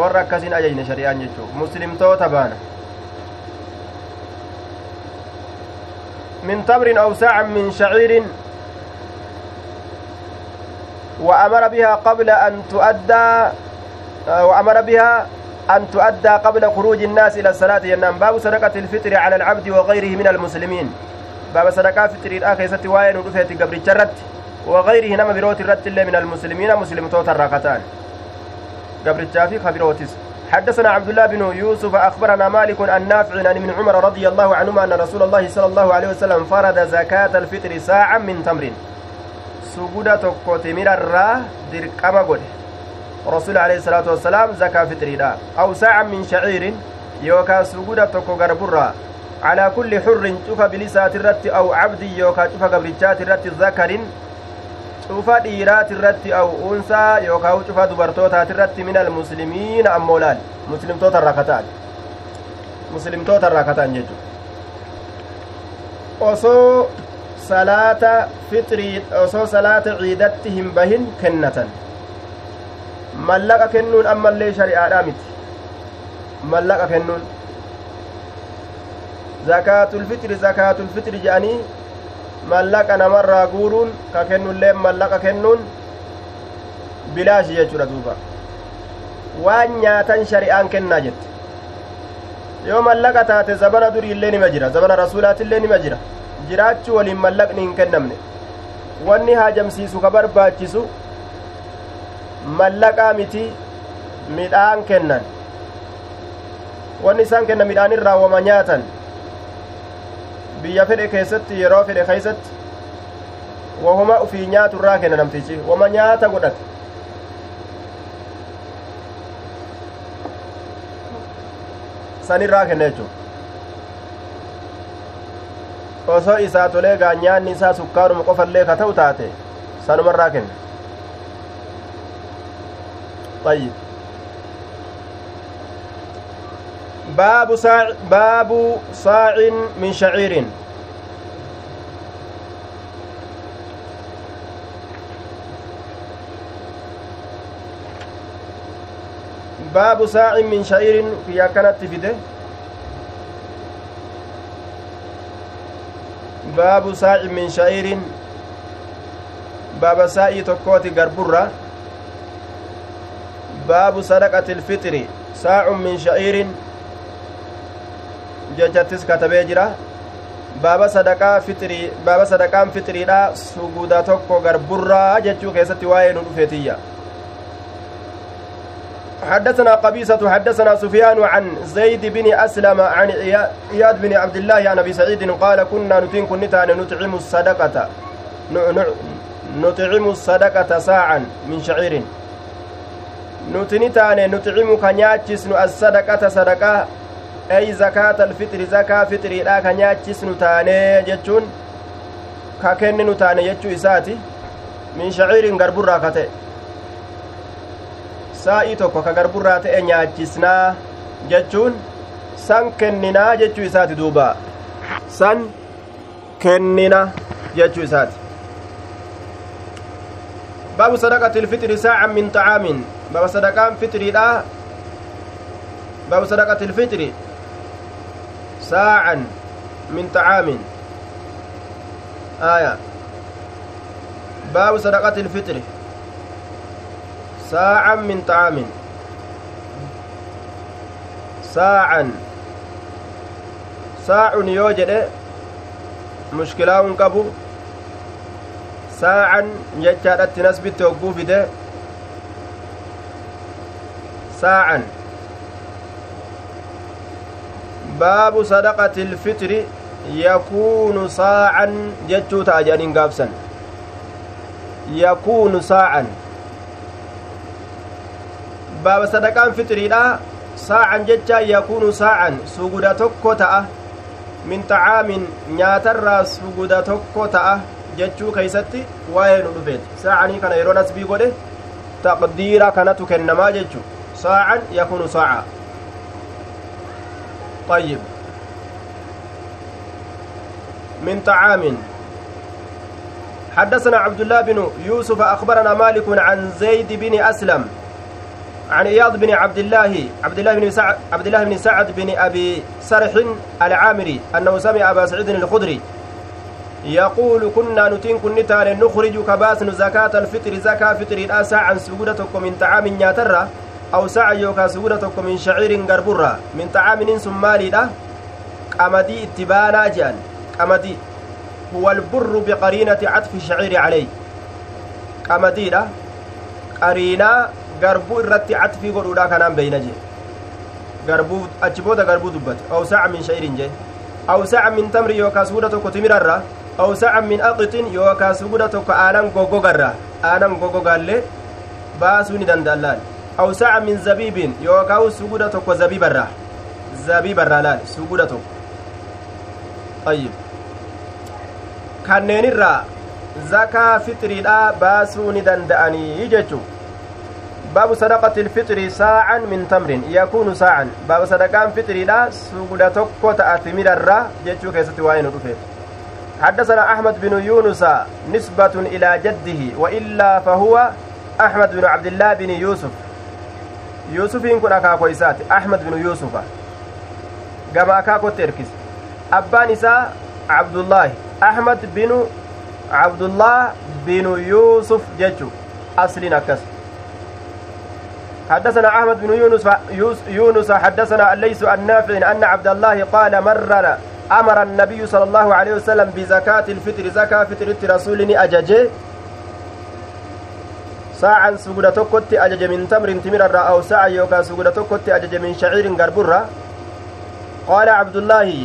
warra akkasiin ajajne shari'aan jechuu muslimtoota baana من تمر أو ساع من شعير وأمر بها قبل أن تؤدى وأمر بها أن تؤدى قبل خروج الناس إلى الصلاة. ينام باب صدقة الفطر على العبد وغيره من المسلمين. باب صدقة فطر الآخر ستواين ودفت قبر الجرت وغيره نما بروت الرت من المسلمين مسلم توت الراكتان قبر الجافي خبروتس حدثنا عبد الله بن يوسف أخبرنا مالك عن نافع عن ابن عمر رضي الله عنهما أن رسول الله صلى الله عليه وسلم فرض زكاة الفطر ساعة من تمر. سجودة تكوتمير الرا دركما قد. رسول عليه الصلاة والسلام زكاة فطر أو ساعة من شعير يوكا سجودة تكو على كل حر شوف بلسات الرت أو عبد يوكا شوف قبرجات الرت ذكر cufa dhiiraati irratti aw unsaa yookaan cufa dubartootaati irratti min almuslimiina ammoo laal muslimtoota irraa kataan muslimtoota irraa kataan jechuudha osoo salaata fixrii osoo salaata ciidatti hin bahin kennatan mallaqa kennuun ammallee shari'aadhaa miti mallaqa kennuun zakaatul fixri zakaatul fixri jedhanii mallaqa namarraa guuruun ka kennullee mallaqa kennuun bilaashi jechuudha duuba waan nyaatan shari'aan kennaa jette yoo mallaqa taate zabana duriillee nima jira zabana rasuulaatillee nima jira jiraachuu waliin mallaqni hin kennamne wanni haajamsiisu ka barbaachisu mallaqaa miti midhaan kennan wanni isaan kennan midhaan irraa wama nyaatan biyya fedhe keessatti yeroo fedhe keeysatti wahuma ufii nyaatu irraa kenna namtichi wama nyaata godhate san irraa kenna jechuudha osoo isaa tolee gaanyaanni isaa sukkaaruma qofallee ka ta'u taate sanuma irraa kenna طيب باب صاع باب صاع من شعير baabu saacin min sha'iirin kiyya akkanatti fide baabu saacin min sha'iirin baaba saa'ii tokkooti garburra baabu sadaqati ilfixri saacun min sha'iirin jechattis katabee jira. Baaba sadaqaa fixrii baaba sadaqaan fixriidha suguda tokko garburraa jechuu keessatti waa'ee nu dhufeetiyya. حدثنا قبيصة حدثنا سفيان عن زيد بن أسلم عن إياد بن عبد الله عن أبي سعيد قال كنا نتين كنتان نطعم الصدقة نطعم الصدقة ساعا من شعير نتنتان نطعم كنياتشس الصدقة صدقة أي زكاة الفطر زكاة فطر لا كنياتشس نتاني جتشون كاكن نتاني جتشو إساتي من شعير غربر راكته saa'ii tokko ka garburraa ta'e nyaachisnaa jechuun san kenninaa jechuu isaati duuba san kennina jechuu isaati baabu sadaqati ilfixri saacan min xacaamin baaba sadaqaan fixriidha baabu sadaqati ilfixri saacan min xacaamin aya baabu sadaqati ilfixri ساعا من طعام. ساعا. ساع يوجد. مشكلة قبو ساعا جتشارت نسبت وقوفده ساعا باب صدقة الفطر يكون ساعا جتشو تاجانين قابسا يكون ساعا baaba sadaqaan fixiriidha saacan jecha yakuunu saacan suguda tokko ta'a min xacaamin nyaatarraa suguda tokko ta'a jechuu keeysatti waa'ee nu dhufeeti saacanii kana yeroo nasbii godhe taqdiira kanatu kennamaa jechu saacan yakuunu saaca طيب. من طعام. حدثنا عبد الله بن يوسف أخبرنا مالك عن زيد بن أسلم عن إياض بن عبد الله عبد الله بن سعد عبد الله بن سعد بن أبي سرح العامري أنه سمع أبا سعيد الخدري يقول كنا نتين كنتان نخرج كباسن زكاة الفطر زكاة فطر الآسى عن سجودتكم من طعام نياترة أو ساعة يوكا سجودتكم من شعير غربرة من طعام سمالي له قمدي اتبانا جان قمدي هو البر بقرينة عطف الشعير عليه قمدي له قرينة garbuu irratti catfii godhuudha kanaan beeyna jee garbuu achi booda garbuu dubbate awsaca min sha'irin jee awsaca min tamri yookaa suguda tokko timirarra awsaca min aqitin yookaa suguda tokko aanan goggogarra aanan goggogaallee baasuu ni danda'an laal awsaca min zabiibin yookaa suguda tokko zabiibarra zabiibarraa laal suguda tokko ayyib kanneenirraa zakaa fixriidha baasuu ni danda'anii jechuu baabu sadaqati ilfixri saacan min tamrin yakuunu saacan baaba sadaqaan fixriidha suguda tokko ta'a timirarra jechuu keessatti waa'ee nu dhufeet حدثنا أحمد بن يونس نسبة إلى جده وإلا فهو أحمد بن عبد الله بن يوسف أكاكو إسات أحمد بن يوسف كما أكاكو تركز أبان إساء عبد الله أحمد بن عبد الله بن يوسف ججو أصل أكس حدثنا أحمد بن يونس يونس حدثنا الليث النافع أن عبد الله قال مرر أمر النبي صلى الله عليه وسلم بزكاة الفطر زكاة فطر رسول أججه saacan suguda tokkotti ajaje min tamrin timirarraa aw saacan yookaa suguda tokkotti ajaje min shaciirin garburra qaala cabdullaahi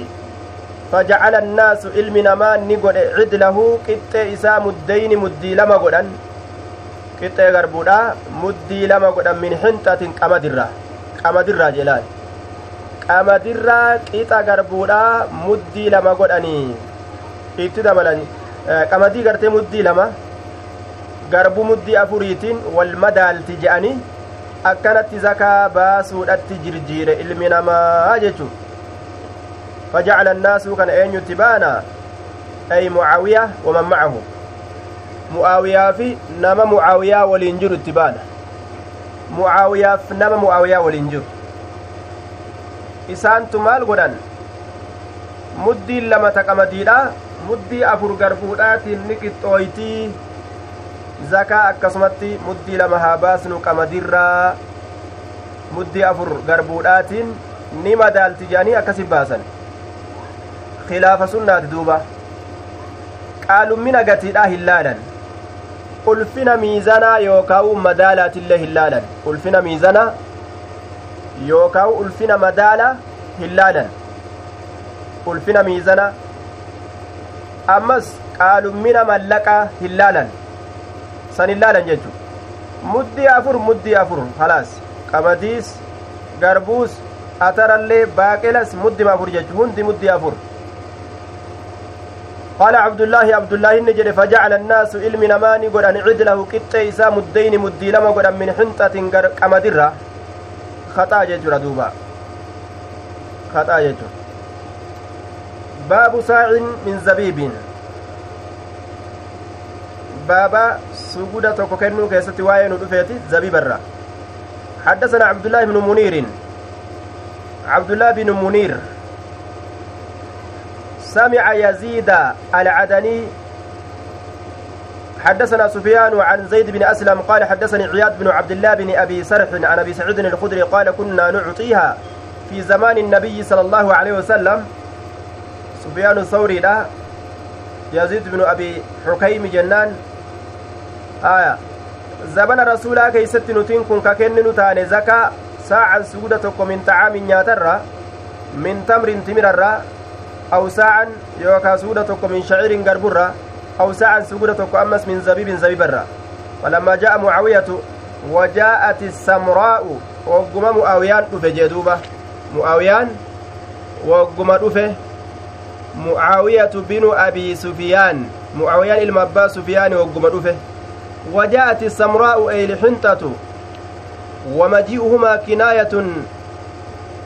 فجعل الناس علم نما نقول عدله قطة إسا مدين مدي لما قدن قطة غربودا مدي لما قدن من حنطة قمدرة قمدرة جلال قمدرة قطة غربودا مدي لما قدني itti dabalani qamadii gartee muddii lama garbuu muddii afuriitiin wal madaalti je'anii akkanatti zakaa baasuudhatti jirjiire ilmi namaa jechu فجعل الناس كان أين يتبانا أي معاوية ومن معه معاوية في نما معاوية والإنجر اتبانا معاوية في نما معاوية والإنجر isaantu maal godhan muddiin lama taqamadiidha muddii afur garbuudhaatiin ni qixxooytii zakaa akkasumatti muddii lama haa baasnu qamadirraa muddii afur garbuudhaatiin ni madaalti jedhanii akkasi baasan khilaafa sunnaati duuba qaalummina gatiidhaa hin laalan ulfina miizanaa yookaa'u madaalaatillee hin laalan ulfina miizanaa yookaa'u ulfina madaalaa hin laalan ulfina miizanaa ammas qaalummina mallaqaa hin laalan san hin laalan jechu muddii afur muddii afur halaas qamadiis garbuus atarallee baaqelas muddima afur jechu hundi muddii afur قال عبد الله عبد الله نجد فجعل الناس علم نماني قد أن عدله قطة إسا مدين مدي لما قد من حنطة قمدرة خطا ججر دوبا خطا ججر باب ساع من زبيب بابا سجودة تكوكنو كيستي واين ودفيتي زبيب الرا حدثنا عبد الله بن منير عبد الله بن منير سمع يزيد العدني حدثنا سفيان عن زيد بن أسلم قال حدثني عياد بن عبد الله بن أبي سرح عن أبي سعيد الخدري قال كنا نعطيها في زمان النبي صلى الله عليه وسلم سفيان الثوري لا يزيد بن أبي حكيم جنان آية. زمن رسولا كيست نتين كن ككن نتان زكا ساعة سودة من طعام نياتر من تمر تمر أو ساعة يوكا سودة من شعير غربرة أو ساعة سودة أمس من زبيب زبيبرة. فلما جاء معاوية وجاءت السمراء وقم معاويان دفه جدوبة معاويان وقم دفه معاوية بن أبي سفيان. معاويان المبا سفيان وقم دفه وجاءت السمراء أي الحنطة ومجيئهما كناية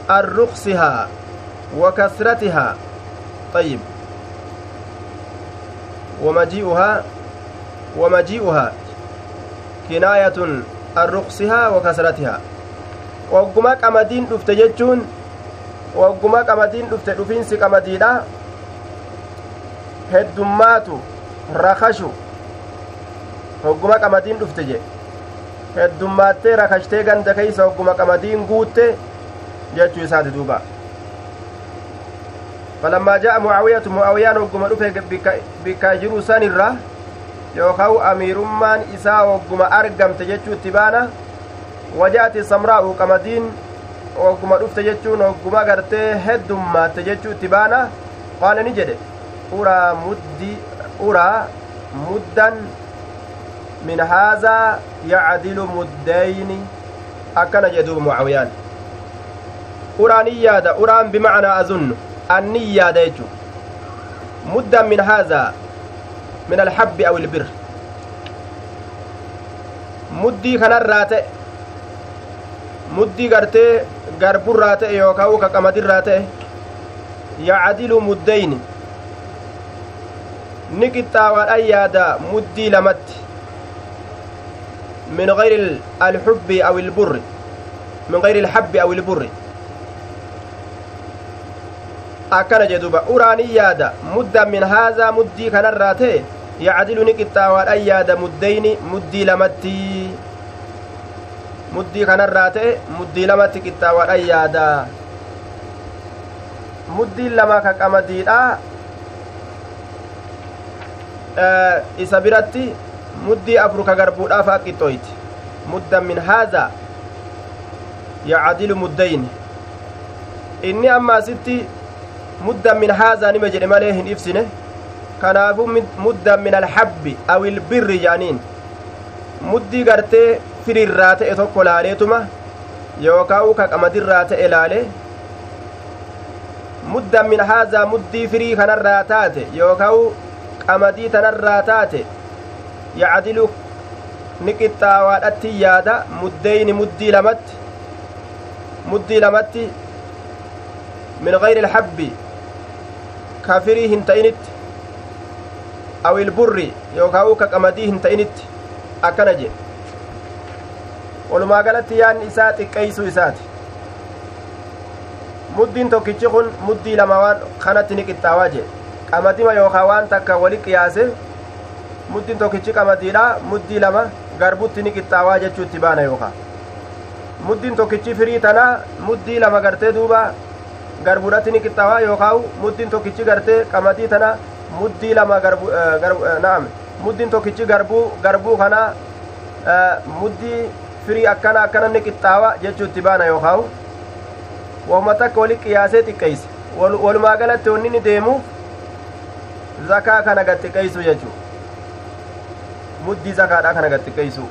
الرخصها وكثرتها طيب ومجيئها ومجيئها كناية الرخصها وكثرتها wagguma qamadiin dhufte jechuun wagguma qamadiin dhufte dhufiinsi qamadiidha heddummaatu rakashu hogguma qamadiin dhufte je heddummaattee rakashtee ganda keeysa hogguma qamadiin guutte jechuu isaati duuba falammaa ja'a mucaawiyatu mucaawiyaan hogguma dhufe bikkaa jiruu san irra yookaa'u amiirummaan isaa hogguma argamte jechuu itti baana wajaati samraa'u qamadiin hogguma dhufte jechuun hogguma gartee heddummaatte jechuu baana qaala ni jedhe uraa muddi uraa muddan مدين أكن جدوب معاويان أرى نيادة أرى بمعنى أظن jechu muddan min haazaa min alhabbi aw ilbir muddii kanarraa ta'e muddii gartee garburraa ta'e yookaa uka qamadirraa ta'e yacdilu muddayni ni qixxaawaadhan yaada muddii lamatti min gayri alxubbi aw ilburri min gayri alhabbi aw ilburri akkana jee duba uraanii yaada muddan min haazaa muddii kanarraa ta'e yacdilu ni qixxaawaadhan yaada muddeyni muddii lamatti muddii kanarraa ta'e muddii lamatti qixxaawaadhan yaada muddiin lama ka qamadiidha isa biratti muddii afur ka garbuudhaaf aqixxooyti muddan min haadha yacdilu muddayn inni amma asitti muddan min haadhaa nima jedhe malee hin ibsine kanaafuu muddan min alhabbi aw ilbirri jedhaniin muddii gartee firirraa ta'e tokko laaleetuma yookaan ka qamadirraa ta'e laale muddan min haadhaa muddii firii kanarraa taate yookaan qamadii tanarraa taate yacdilu ni qixxaawaadhatti yaada muddeyni muddii lamatti muddii lamatti min gayri ilhabbi ka firii hin ta'initti aw ilburri yookaa ka qamadii hin ta'initti akkana jedhe walumaa galatti yaanni isaa xiqqeeysuu isaati muddiin tokkichi kun muddii lama waan kanatti ni jedhe qamadima yookaa waan takka wali qiyaase muddiin tokkichi qamadiidha muddii lama garbutti ni qixxaawaa jechuu itti baana yookaa muddiin tokkichi firii tanaa muddii lama gartee duuba garbuudhatti ni qixxaawaa yookaan muddiin tokkichi gartee qamadii tana muddii lama garbu naam muddiin tokkichi garbuu garbuu kana muddii firii akkana akkana ni qixxaawa jechuu itti baana yookaan wahuma takka wali qiyaasee xiqqeeyse walumaa galatti wanni ni deemuuf zakaa kana gad xiqqeeysu jechuu muddii zakaadha kana gad xiqqeeysu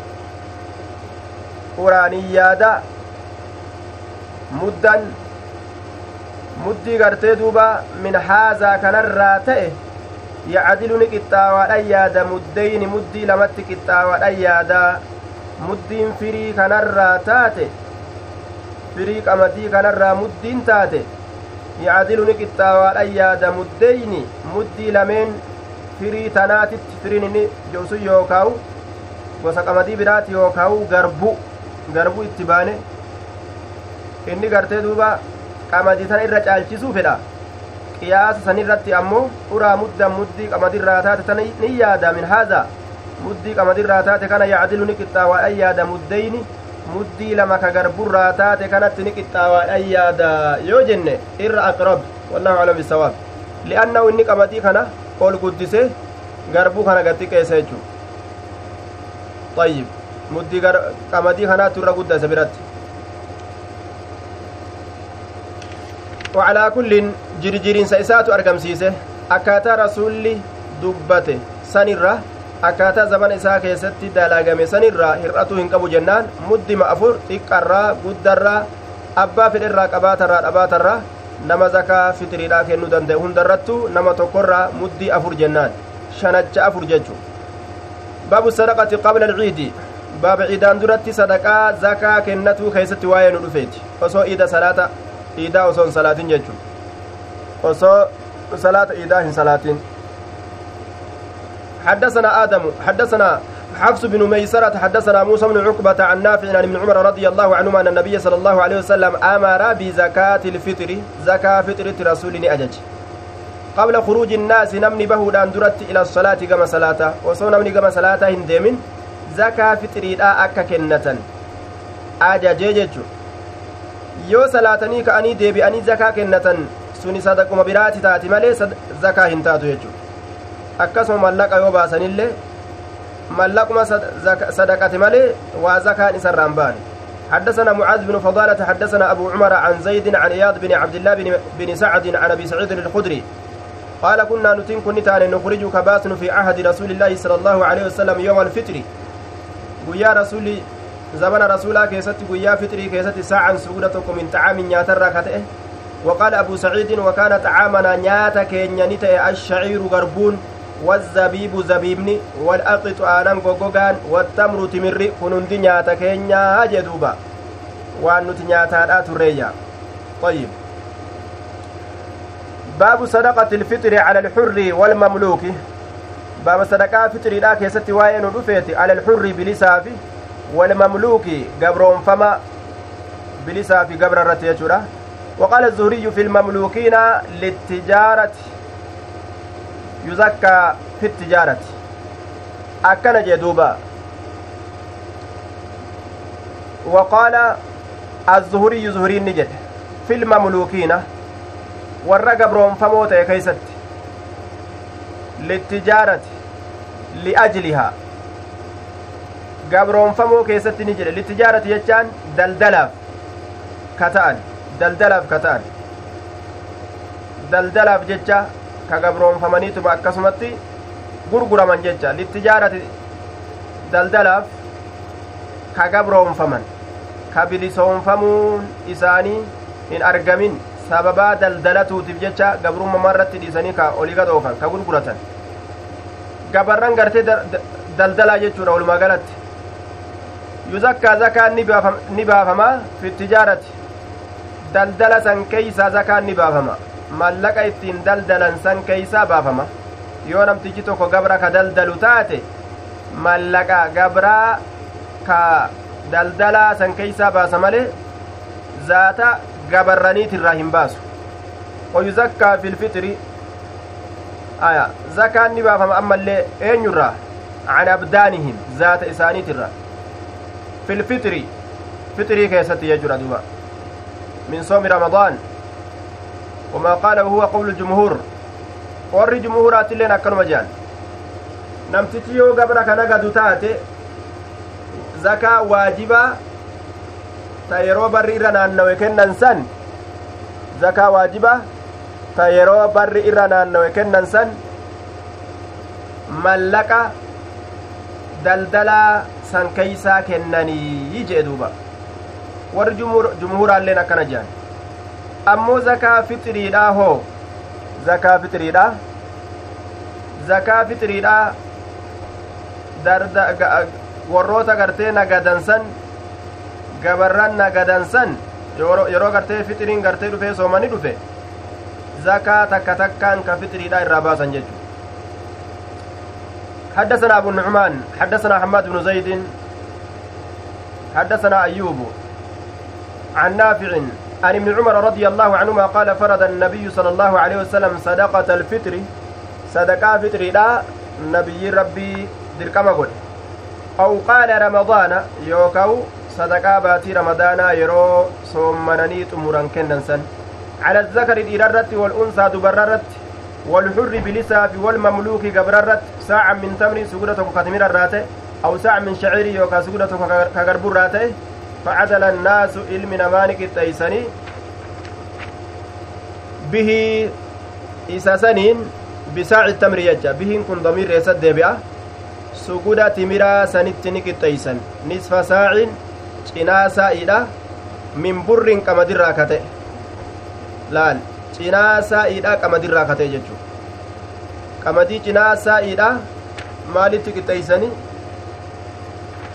quraaniyyaada muddan muddii gartee duuba min haazaa kanarraa ta'e yacdilu ni qixxaawaadhan yaada muddeyni muddii lamatti qixxaawaadhan yaada muddiin firii kanarraa taate firii qamadii kanarraa muddiin taate yacdilu qixxaawaadhan yaada muddeyni muddii lameen firii tanaatitti firiin inni josun yookaawu gosa qamadii biraati yookaawu garbu garbu itti baane inni gartee duuba qamadii sana irra caalchisuu fedha qiyaasa sanirratti ammoo uraa muddan muddii qamadirraa taate tana ni yaada min haadha muddii qamadirraa taate kana yacdilu ni qixxaawaadhan yaada muddeyni muddii lama ka garburraa taate kanatti ni qixxaawaadhan yaada yoo jenne irra aqrab wallahu aclam bisawaab li'annahu inni qamadii kana ol guddise garbuu kana gatti qeessa jechuudha. Ayyib muddii qamadii kanaatu irra isa biratti. Wacalaa kulliin jirjiriinsa isaatu argamsiise. Akkaataa rasuulli dubbate sanirra akkaataa zaman isaa keessatti dalaagame sanirra hir'atuu hin qabu jennaan. Muddima afur xiqqarraa guddarraa abbaa fedherraa qabaatarraa dhabaatarraa nama zakaa fitiriidhaa kennuu danda'e hundarrattuu nama tokkorraa muddii afur jennaan shanacha afur jechu baabu sadaqati qabla alciidi baaba ciidaan duratti sadaqaa zakaa kennatuu keessatti waa'ee nu dhufeeti osoo iida salaata iidaa osoo hin salaatin jechu osoo salaata iidaa hin salaatin حدثنا آدم حدثنا حفص بن ميسرة حدثنا موسى بن عقبة عن نافع عن ابن عمر رضي الله عنهما أن النبي صلى الله عليه وسلم أمر بزكاة الفطر زكاة فطرة رسول أجج. قبل خروج الناس نمني به درت إلى الصلاة كما صلاة وصو نمني كما صلاة هندمن زكاة فطري لا أكا كنة أجج جج yoo salaatanii ka'anii deebi'anii zakaa kennatan suni sadaquma biraati taati malee zakaa hin taatu jechuudha akkasuma mallaqa yoo baasanillee sadaqate malee waa zakaan isarraan baane حدثنا معاذ بن فضالة حدثنا أبو عمر عن زيد عن إياض بن عبد الله بن, بن سعد عن أبي سعيد الخدري. قال كنا نتين كنتان نخرج كباسن في عهد رسول الله صلى الله عليه وسلم يوم الفطر. ويا رسول زمن رسولا كيست ويا فطري كيست ساعة سودة من طعام نياتر كتئه وقال أبو سعيد وكان طعامنا نياتا كينيا نتئ الشعير غربون. والزبيب زبيبني والأقط آنان غوغوغان والتمر تمر كنندي نياتا كينيا جدوبا. وان نتي نياتا تريا. طيب. باب صدقة الفطر على الحر والمملوك. باب صدقة فطر لا كيست وين على الحر بلسافي والمملوك قبرون فما بلسافي قبر الرتيجرة وقال الزهري في المملوكين للتجارة. يزكى في التجارة أكن جدوبا وقال الزهري زهري نجد في المملوكين والرقب روم فموت كيست للتجارة لأجلها gabroonfamoo keessatti ni jedhe littijaarati jechaan daldalaaf ka ta'an daldalaaf ka ta'an daldalaaf jecha ka gabroonfamaniituma akkasumatti gurguraman jecha littijaarati daldalaaf ka gabroonfaman ka bilisoonfamuun isaanii hin argamin sababaa daldalatuutiif jecha gabrummaa irratti dhiisanii ka olii gadookan ka gurguratan gabarran gartee daldalaa jechuudha walumaa galatti yuzakkaa zakaan ni baafama fi tijaarati daldala san keeysaa zakaan ni baafama mallaqa ittiin daldalan san keeysaa baafama yoo namtichi tokko gabra ka daldalu taate mallaqa gabraa ka daldalaa san keeysaa baasa malee zaata gabarraniitirraa hin baasu wayuzakkaa fi lfixri aya zakaan ni baafama ammallee eenyurraa an abdaanihim zaata isaaniitirra fi lfixri fixrii keessatti jechuudha duba min soomi ramadaan jehan namtichi yoo gabra kana gadu taate zakaa waajibaa ta yeroo barri irra naannawe kennan san zakaa waajibaa ta yeroo barri irra naannawe kennan san mallaqa daldalaa san keeysaa kennanii jee duuba warri jumhuuraalleen akkana jehan ammoo zakaa fixiriidha hoo zakaa fixiriidha zakaa fixiriidha warroota gartee nagadansan gabarran nagadansan yeroo gartee fixiriin gartee dhufee soomani dhufe zakaa takka takkaan ka fixiriidha irraa baasan jechu حدثنا أبو النعمان حدثنا حماد بن زيد حدثنا أيوب عن نافع عن ابن عمر رضي الله عنهما قال فرض النبي صلى الله عليه وسلم صدقة الفطر. صدقة فطر لا نبي ربي دركما قل. أو قال رمضان يوكو صدقة باتي رمضان يرو صومنني تمرا كننسا على الذكر الإرارة والأنثى دبررت والحر بلساف والمملوك قبررت. ساعة من تمر سجودة كتمير الراتة أو ساعة من شعير يوكا سجودة كقرب الراتة. فعدل الناس علم نمانك التيسني به إساسنين بساع التمر يجا بهن كن ضمير يسد بها suguda timiraa sanitti ni qixxeeysan nisfa saacin cinaa saa'iidha min burrin qamadirraa kate laal cinaa saa'iidha qamadirraa kate jechu qamadii cinaa saa'iidha maalitti qixxeeysani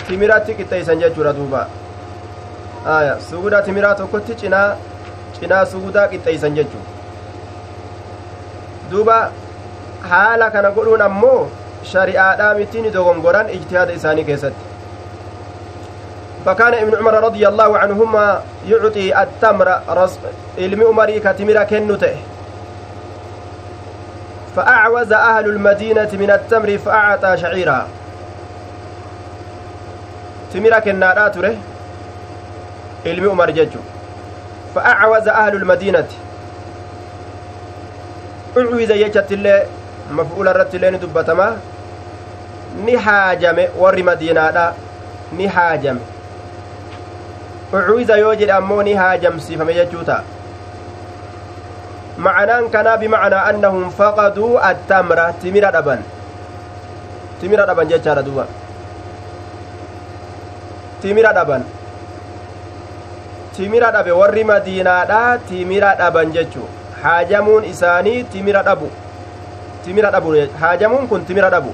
timiratti qixxeeysan jechuudha duuba aya suguda timiraa tokkotti cinaa cinaa sugudaa qixxeeysan jechu duuba haala kana godhuun ammoo shari'aadhaa mittiin dogongoran ijtihaada isaanii keessatti فكان ابن عمر رضي الله عنهما يعطي التمر علم عمري كتمر كنته فأعوز أهل المدينة من التمر فأعطى شعيرا تمر كنا تره عمر ججو فأعوز أهل المدينة أعوز يجت الله مفعول الرت لين دبتما ni haajame warri madiinaadha ni haajame ucuiza yoo jedhe ammoo ni haajamsiifame jechuu ta'a macanaan kanaa bimacnaa annahum faqaduu attamra timira dhaban timira dhaban jechaadha duba timira dhaban timira dhabe warri madiinaadha timira dhaban jechuu haajamuun isaanii timira dhabu timira dhabu haajamuun kun timira dhabu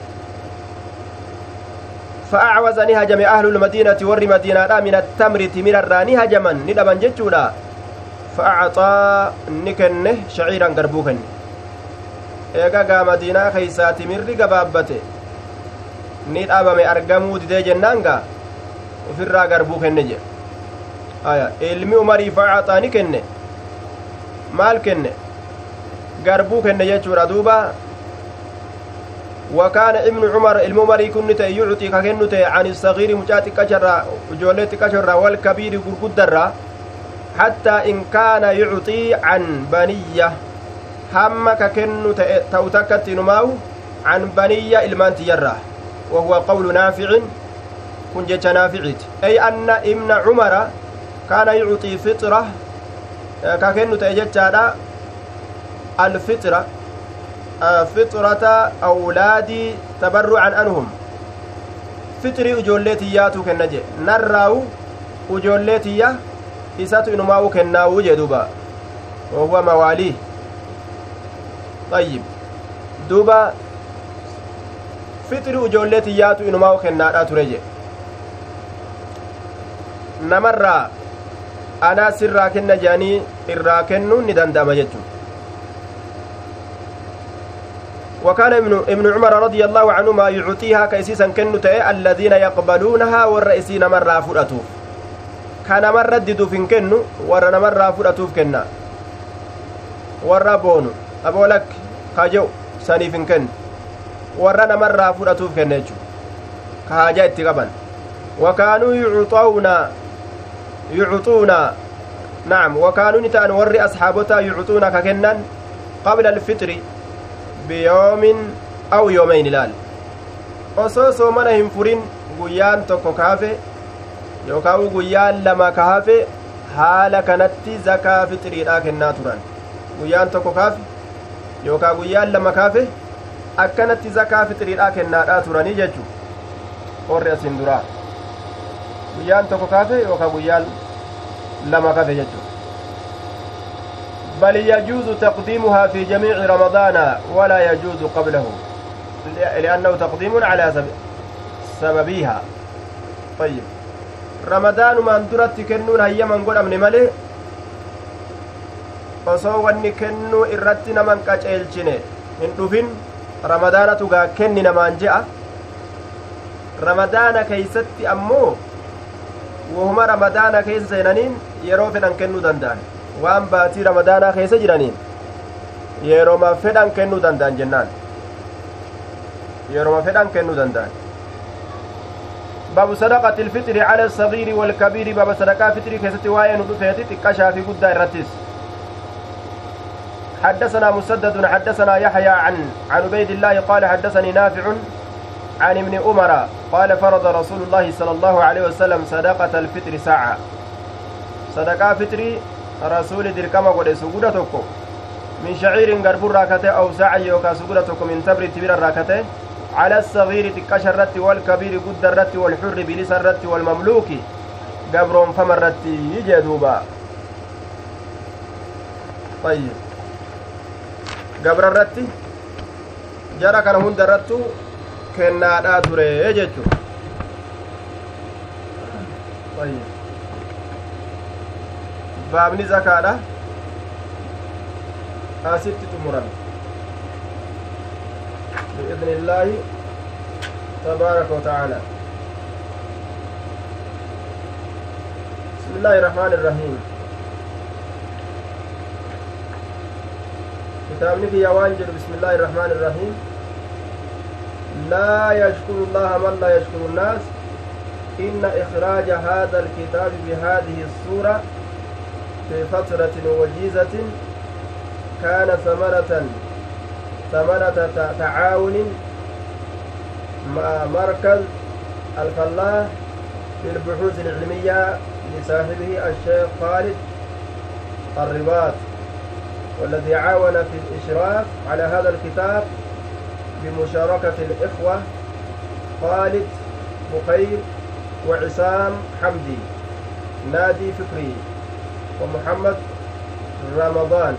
فأعوز نهجم أهل المدينة ور مدينة من التمر تمر الراني هجما ندبا جتشودا فأعطى نكنه شعيرا قربوكن eega gaa madiinaa keeysaa timirri gabaabbate ni dhabame argamuu didee jennaan gaa ufirraa garbuu kenne jedhe aya ilmi umarii facaxaa ni kenne maal kenne garbuu kenne jechuudha duuba وكان ابن عمر الممري كنت يعطي ككنت عن الصغير مجات كشرا جولت كشرا والكبير غرغدرا حتى إن كان يعطي عن بنية هم ككن توتكت نماو عن بنية إلمان تجرا وهو قول نافع kun jecha naaficiiti ay anna ibna cumara kennu ta'e jechaadha alfixra fixrata awlaadii tabarrucan anhum fixrii ijoollee tiyyaatu kenna je narraawu ijoollee tiyya isatu inumaawu kennaawu jee duuba wahuwa mawaalii ayyib duuba fixrii ijoollee tiyyaatu inumaawu kennaadha ture je namarraa anaa sirraa kenna jedhanii irraa kennuun ni danda'ama jechuudha. وكان ابن ابن عمر رضي الله عنهما يعطيها كيسيسا كنو تأي الذين يقبلونها والرئيسين مرة فرأتوف كان مرة ددو فين كنو ورنا مرة فرأتوف كنا ورا بونو أبو لك كاجو ساني فين كن ورنا مرة فرأتوف كنجو كهاجا اتقبا وكانوا يعطون wakaanuu ni ta'an warri asxaabotaa yucuxuuna ka kennan qabla alfixri biyoomin aw yoomayn ilaal osoo soomana hin furin guyyaan tokko kaafe yookaan guyyaan lama kaafe haala kanatti zakaa fixiriidhaa kennaa turan guyyaan tokko kaafe yookaan guyyaan lama kaafe akkanatti zakaa fixiriidhaa kennaadhaa turanii jechu warri asin duraa guyyaan tokko kaafe yookaan guyyaan lama kafe jechuudha بل يجوز تقديمها في جميع رمضان ولا يجوز قبله لأنه تقديم على سببها طيب رمضان من درت كنون هيا من قول أمن ملي osoo wanni kennuu irratti naman qaceelchine hin dhufin ramadaanatu gaa kenni namaan je'a ramadaana keeysatti ammoo wahuma ramadaana keessa seenaniin yeroo fedhan kennuu danda'an waan baatii ramadaanaa keessa jiraniin yeroma fedhan kennuu danda'an jennaan yeroma fedhan kennuu danda'an باب صدقة الفطر على الصغير والكبير باب صدقة فطر كيست واين ودفيت تكشا في قد الرتس حدثنا مسدد حدثنا يحيى عن عن عبيد الله قال حدثني نافع عن ابن عمر قال فرض رسول الله صلى الله عليه وسلم صدقة الفطر ساعة. صدقة فطري رسول دركما قد سجودة توكو من شعير غرب راكته أو ساعة يوكا سجودة توكو من تبر تبير راكته. على الصغير تكشر الرت والكبير قد الرت والحر بلس الرت والمملوك. قبر فم الرت يجي دوبا طيب. قبر الرت جرى كان هند الرت kennaadhaa ture jechu baabni zakaadha asitti xumuran biidni illaahi tabaaraka watacaala بسم الله الرحمن الرحيم كتاب نبي يوانجل بسم الله الرحمن الرحيم لا يشكر الله من لا يشكر الناس. إن إخراج هذا الكتاب بهذه الصورة في فترة وجيزة كان ثمرة ثمرة تعاون مع مركز الفلاح للبحوث العلمية لصاحبه الشيخ خالد الرباط والذي عاون في الإشراف على هذا الكتاب بمشاركة الإخوة خالد بخير وعسام حمدي نادي فكري ومحمد رمضان.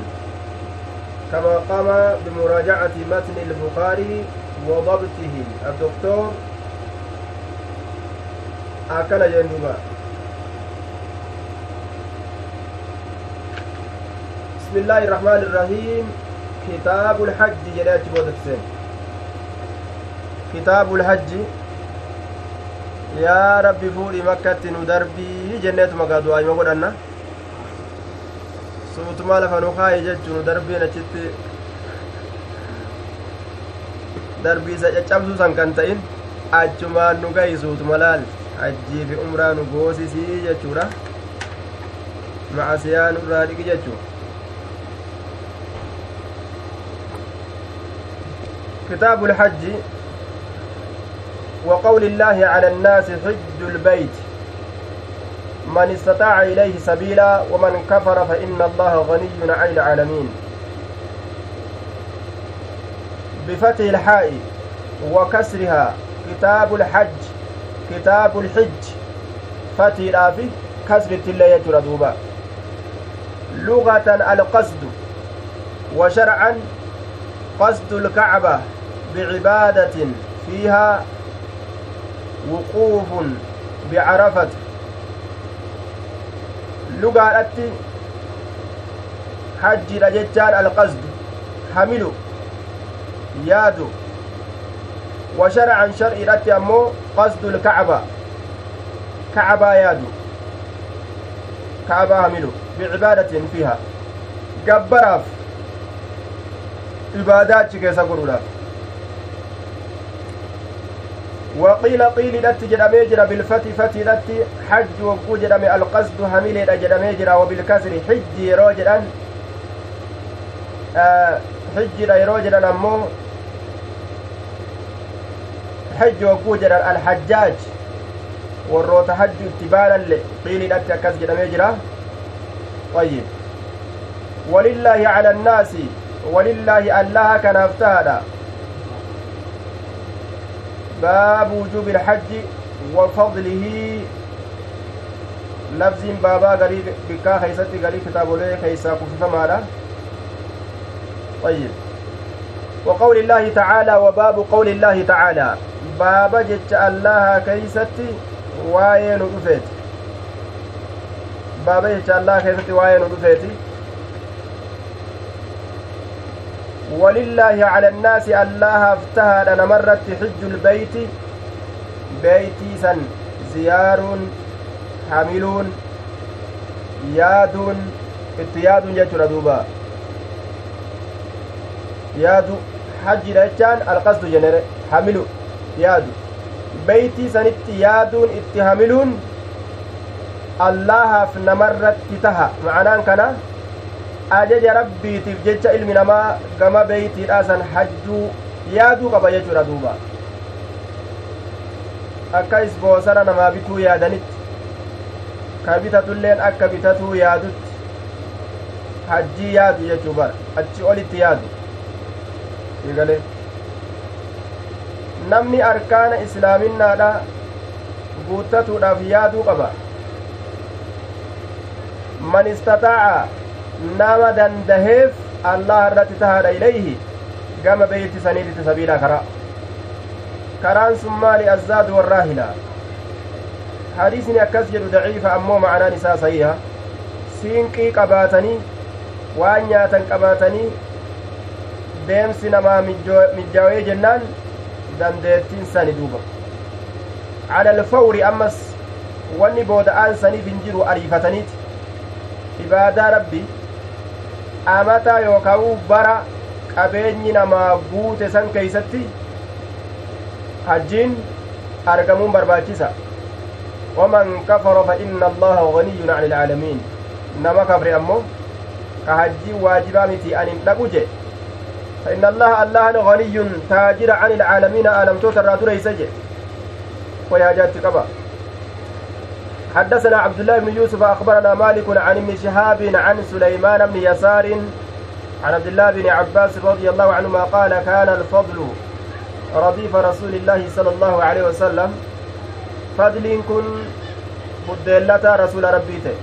كما قام بمراجعة متن البخاري وضبطه. الدكتور أكل جنوبا بسم الله الرحمن الرحيم. كتاب الحج جلال بودكسين. Makkatti nu darbii jenneetuma gaa du'aayima godhanna suutumaa lafa nu kaaye jechuu nu darbiin achitti darbii isa caccabsuu san kan ta'in achumaan nu gahi suutuma laal hajjii fi umraa nu goosisii jechuudha macasiyaa nurraa dhiqi jechuu kitaabu lhajji وقول الله على الناس حج البيت. من استطاع إليه سبيلا ومن كفر فإن الله غني عن العالمين. بفتح الحاء وكسرها كتاب الحج كتاب الحج. فتح الآفي كسر الله يجر لغة القصد وشرعا قصد الكعبة بعبادة فيها وقوف بعرفة lugaadhatti hajjidha jechaan alqasdu hamilu yaadu wa sharcan shar'iidhatti ammoo qasdu lkacba kacbaa yaadu kacbaa hamilu bicibaadatin fiiha gabbaraaf ibaadaa achi keessa godhuudhaaf وقيل قيل لت جدمي جرا بالفتي فتي لت حج وقو جدمي القصد هميل جدمي جرا وبالكسر حج يرو آه حج يرو أمو. حج وقو الحجاج. warroota hajju itti baanallee qiiliidhatti akkas jedhamee jira طيب. ولله على الناس ولله الله كناف تهدى باب وجوب الحج وفضله. لفظ بابا غريب بكا خيستي غريب كتابولي خيسا كففمالا طيب. وقول الله تعالى وباب قول الله تعالى. بابا جت الله كيستي واين دفيت بابا جت الله كيستي واين دفيتي ولله على الناس الله افتهد نمرت حج البيت بيتي سن زيار حاملون يادون اتياد جتر دوبا hajjidha jechaan alqasdu jenere hamilu yaadu beeytii sanitti yaaduun itti hamiluun allahaaf namarratti taha ma'anaan kana ajaja rabbiitiif jecha ilmi namaa gama beeytiidha san hajjuu yaaduu qaba jechuudha duuba akka isboosara namaa bituu yaadanitti ka bitatulleen akka bitatuu yaadutti hajjii yaadu jechuu bara achi olitti yaadu igale namni arkaana islaaminaadha guuttatuudhaaf yaaduu qaba man istataaca nama dandaheef allah irratti tahaadha ilayhi gama beeyti saniititti sabiila karaa karaan sun maali azzaadu warraahila hadiisni akkas jedhu daciifa ammoo ma'anaan isaa sahiha siinqii qabaatanii waan nyaatan qabaatanii deemsi namaa mijjaawee jennaan dandeettiin sani duuba cala alfawri ammas wanni booda'aan saniif hin jiru ariifataniiti ibaadaa rabbi amataa yookaan bara qabeenyi namaa guute san keeysatti hajjiin argamuun barbaachisa waman kafara fa inna allaha ganiyyun ani ilcaalamiin nama kafre ammoo ka hajjiin waajibaa miti anin dhaqu je fa inna allaha allahan ganiyyun taajira ani ilcaalamiina aalamtoota irraa dureysa je way hajaatti qaba حدثنا عبد الله بن يوسف أخبرنا مالك عن ابن شهاب عن سليمان بن يسار عن عبد الله بن عباس رضي الله عنهما قال كان الفضل رديف رسول الله صلى الله عليه وسلم. فضل كن بدلة رسول ربيته.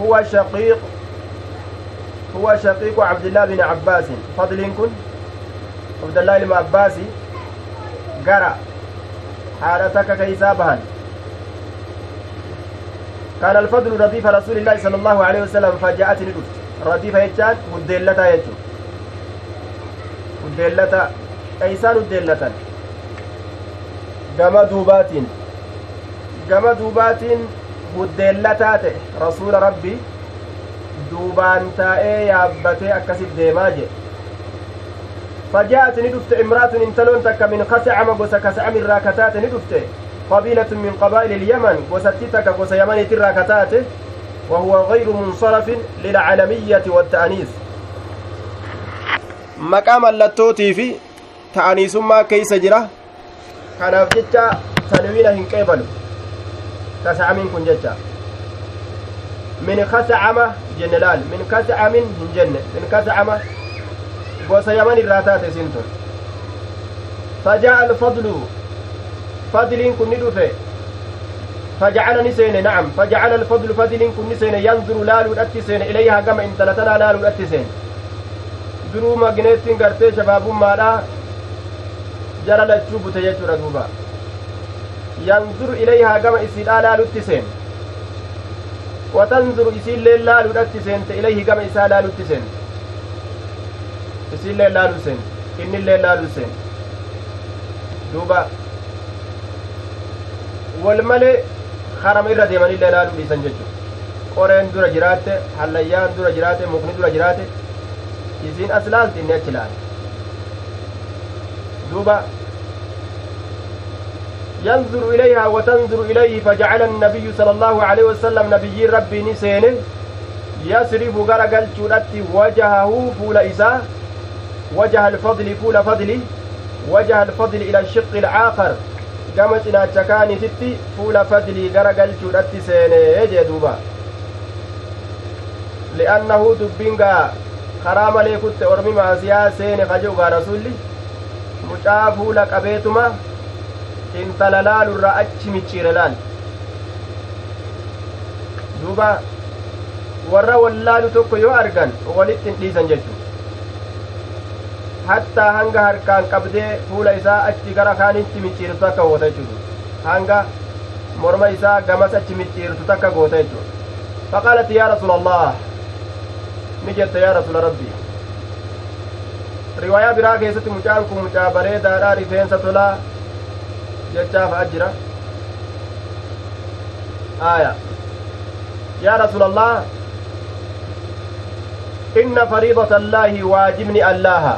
هو شقيق هو شقيق عبد الله بن عباس. فضل كن عبد الله بن عباس. قرأ حالتك كيسابهن. كان الفضل رديف رسول الله صلى الله عليه وسلم فجاءتني دفت رديف يجان مدلتا يجو مدلتا ايسان مدلتا gama duubaatiin gama duubaatiin muddeellataa ta'e rasuula rabbi duubaan taa'ee yaabbatee akkasit deemaa jedhe فجاءت ندفت امرأة انتلون تك من خسعم قوس كسعم الراكتات ندفت قبيلة من قبائل اليمن وستتك قوس يمن وهو غير منصرف للعالمية والتأنيس مقام اللتوتي في تأنيس ما كيس جرا كان جتا تنوينه كيبل تسعى من كن جتا. من خسعمة جنلال من خسعمة من جنة من خسعمة قوس يمن الراتات سنتر فجاء الفضل kun ni dhufe فجعل نسين نعم فجعل الفضل فضل كن نسين ينظر لالو الاتسين إليها كما إن تلتنا لالو الاتسين duruu magneettiin gartee shabaabummaadha jara lachuu bute jechuudha duuba yanzuru ilayhaa gama isiidhaa laalutti seen watanzuru isiillee laaluudhatti seente ilayhi gama isaa laalutti seen isiillee laalu seen innillee laalu seen duuba wal malee harama irra deemanillee laaluu dhiisan jechuudha qoreen dura jiraatte hallayyaan dura jiraate mukni dura jiraate isiin as laalti inni achi laale duuba ينظر إليها وتنظر إليه فجعل النبي صلى الله عليه وسلم nabiyyiin rabbii ni seene يصرف gara galchuutti وجهه fuula isaa وجه الفضل fuula fadlii وجه الفضل إلى الشق الآخر gama cinaacha kaaniititti fuula fadlii gara galchuudhatti seenee jee duuba li'annahu dubbiin gaa karaa malee kutte ormi maasiyaa seene kaje'u gaa rasulli mucaa fuula qabeetuma intala laalurraa achi micciire laal duuba warra wallaalu tokko yoo argan walitti hin dhiisan jechuu hattaa hanga harkaan qabdee fuula isaa achi gara kaanitti micciirtu takka goota jechuudha hanga morma isaa gamas achi micciirtu takka goota jechuudha faqaalati yaa rasuula allah ni jette yaa rasuula rabbii riwaayaa biraa keessatti mucaan kun mucaa bareedaadha rifeensa tolaa jechaaf ajjira aya yaa rasuula allah inna fariidata allaahi waajibni allaaha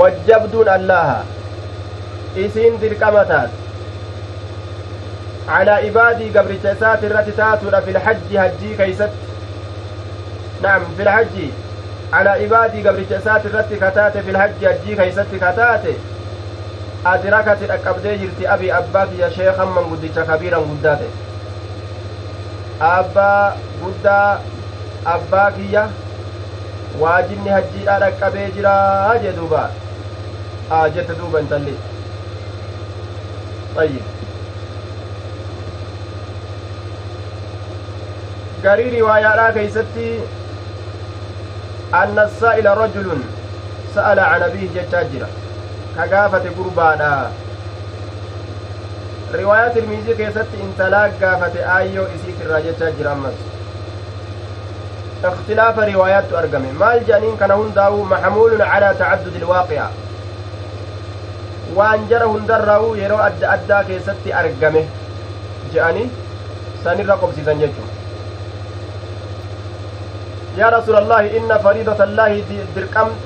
wajjabduun allaha isiin dirqama taat calaa ibaadii gabricha isaati irratti taatuudha filhajji hajjii keeysatti naam filhajji calaa ibaadii gabricha isaati irratti kataate filhajji hajjii keeysatti kataate adrakati dhaqqabdee jirti abi abbaa kiyya sheekan manguddicha kabiiran guddaa ta'e abbaa guddaa abbaa kiyya waajibni hajjiidhaa dhaqqabee jiraa jee duuba aa آه جت دوب انت اللي طيب. قري رواية راكي ستي أن السائل رجل سأل عن أبيه جتاجرة كقافة قربانا. رواية الميزيك يستي إن تلاك قافة آيو إسيك الراجة تاجرة اختلاف روايات أرقمي. ما الجانين كان هنداو محمول على تعدد الواقع waan jara hundarraa'u yeroo adda addaa keessatti argame je'anii sanirra qobsiisan jechuun yaa rasuula allahi inna fariidata allaahi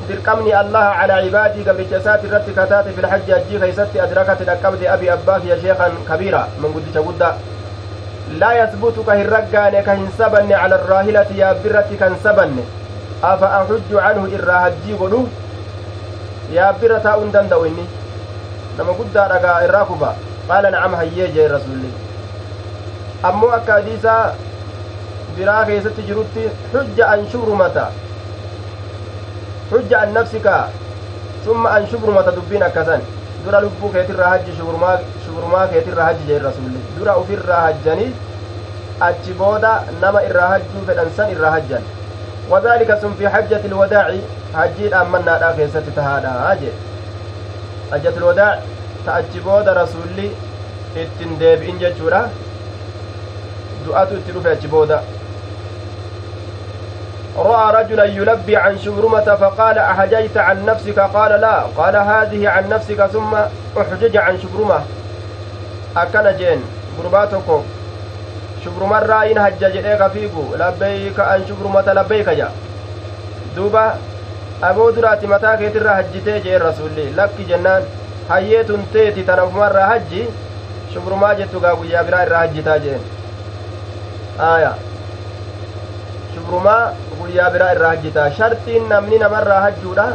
dirqamni allaha calaa cibaadii gabricha isaati irratti kataate fi lxajji hajjii keeysatti adrakati dhaqqabde abi abbaa kiyya sheekan kabiira manguddicha guddaa laa yasbutu ka hin raggaane ka hin sabanne cala arraahilati yaabbirratti kan sabanne afa axujju canhu irraa hajjii godhu yaabbirra taa'uu hin danda'u inni nama guddaa dhagaa irraa kufa qaala nacam hayyee jee rasulli ammoo akka hadiisaa biraa keessatti jirutti xujja an shubrumata xujja an nafsika summa an shubrumata dubbiin akkasan dura lubbuu keetirraa hajji shubrumaa keetirraa hajji jee rasulli dura ufirraa hajjanii achi booda nama irraa hajjuu fedhan san irraa hajjan wadaalika sun fi hajjati ilwadaaci hajjii dhaammannaadhaa keessatti tahaadha jee hajjatul wadaa ta achi booda rasulli ittin deebi'in jechuudha. Du'atu itti dhufe achi booda رأى رجلا يلبي عن شبرمة فقال أحججت عن نفسك قال لا قال هذه عن نفسك ثم أحجج عن شبرمة أكن جين قرباتكم شبرمة رأين هجج إيك فيكو لبيك عن شبرمة لبيك جا دوبا aboo duraati mataa keetirraa hajjitee jee rasulli lakki jennaan hayyeetun teeti tanafumarraa hajji shubrumaa jettu gaa guyyaa biraa irraa hajjitaa jeen aya shubrumaa guyyaa biraa irraa hajjitaa shartiin namni namarraa hajjuudha